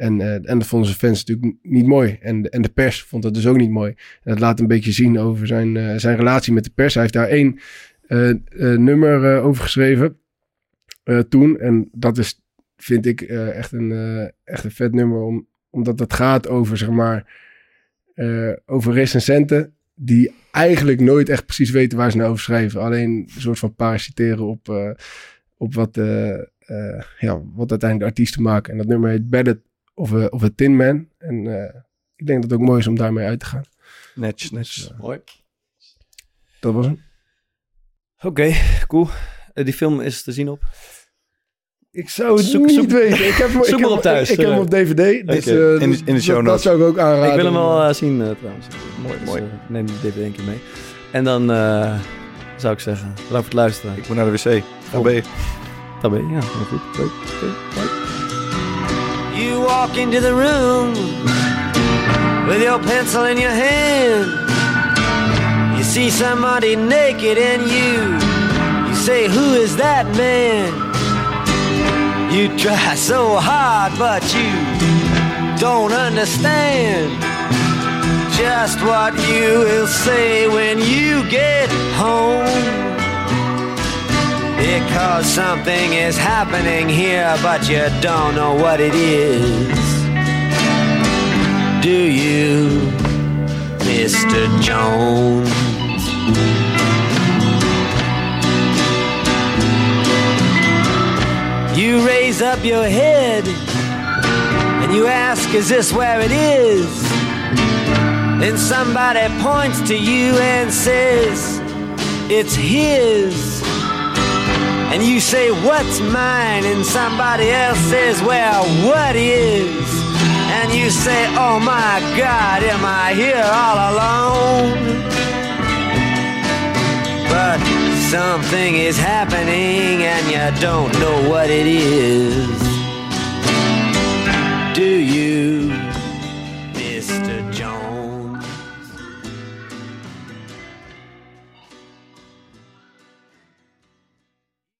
En, eh, en dat vonden zijn fans natuurlijk niet mooi. En, en de pers vond het dus ook niet mooi. En dat laat een beetje zien over zijn, eh, zijn relatie met de pers. Hij heeft daar één eh, nummer over geschreven toen. En dat is, vind ik, echt, een, echt een vet nummer. Om, omdat het gaat over, zeg maar, over recensenten die eigenlijk nooit echt precies weten waar ze nou over schrijven. Alleen een soort van parasiteren op, op wat, ja, wat uiteindelijk de artiesten maken. En dat nummer heet Better of a, of a Tin Man. En eh, ik denk dat het ook mooi is om daarmee uit te gaan. Netjes, netjes. Mooi. Dat was hem. Oké, cool. Eh, die film is te zien op. Ik zou het Zoek- niet zoek- weten. Ik heb, hem- zoek ik maar heb, op thuis. Ik, ik heb hem op DVD. Dus, eh, In de- in de dat- show dat, notes. zou ik ook aanraden. ik wil hem wel eh, zien eh, trouwens. Mooi, Dus, mooi. eh, neem die DVD een keer mee. En dan eh, zou ik zeggen, bedankt voor het luisteren. Ik moet naar de wc. Dat ben je, ja, heel goed. Leuk. Walk into the room with your pencil in your hand. You see somebody naked and you you say, Who is that man? You try so hard, but you don't understand just what you will say when you get home. Because something is happening here, but you don't know what it is. Do you, Mr. Jones? You raise up your head and you ask, Is this where it is? Then somebody points to you and says, It's his. And you say, What's mine? And somebody else says, Well, what is? And you say, Oh my God, am I here all alone? But something is happening and you don't know what it is. Do you, Mr.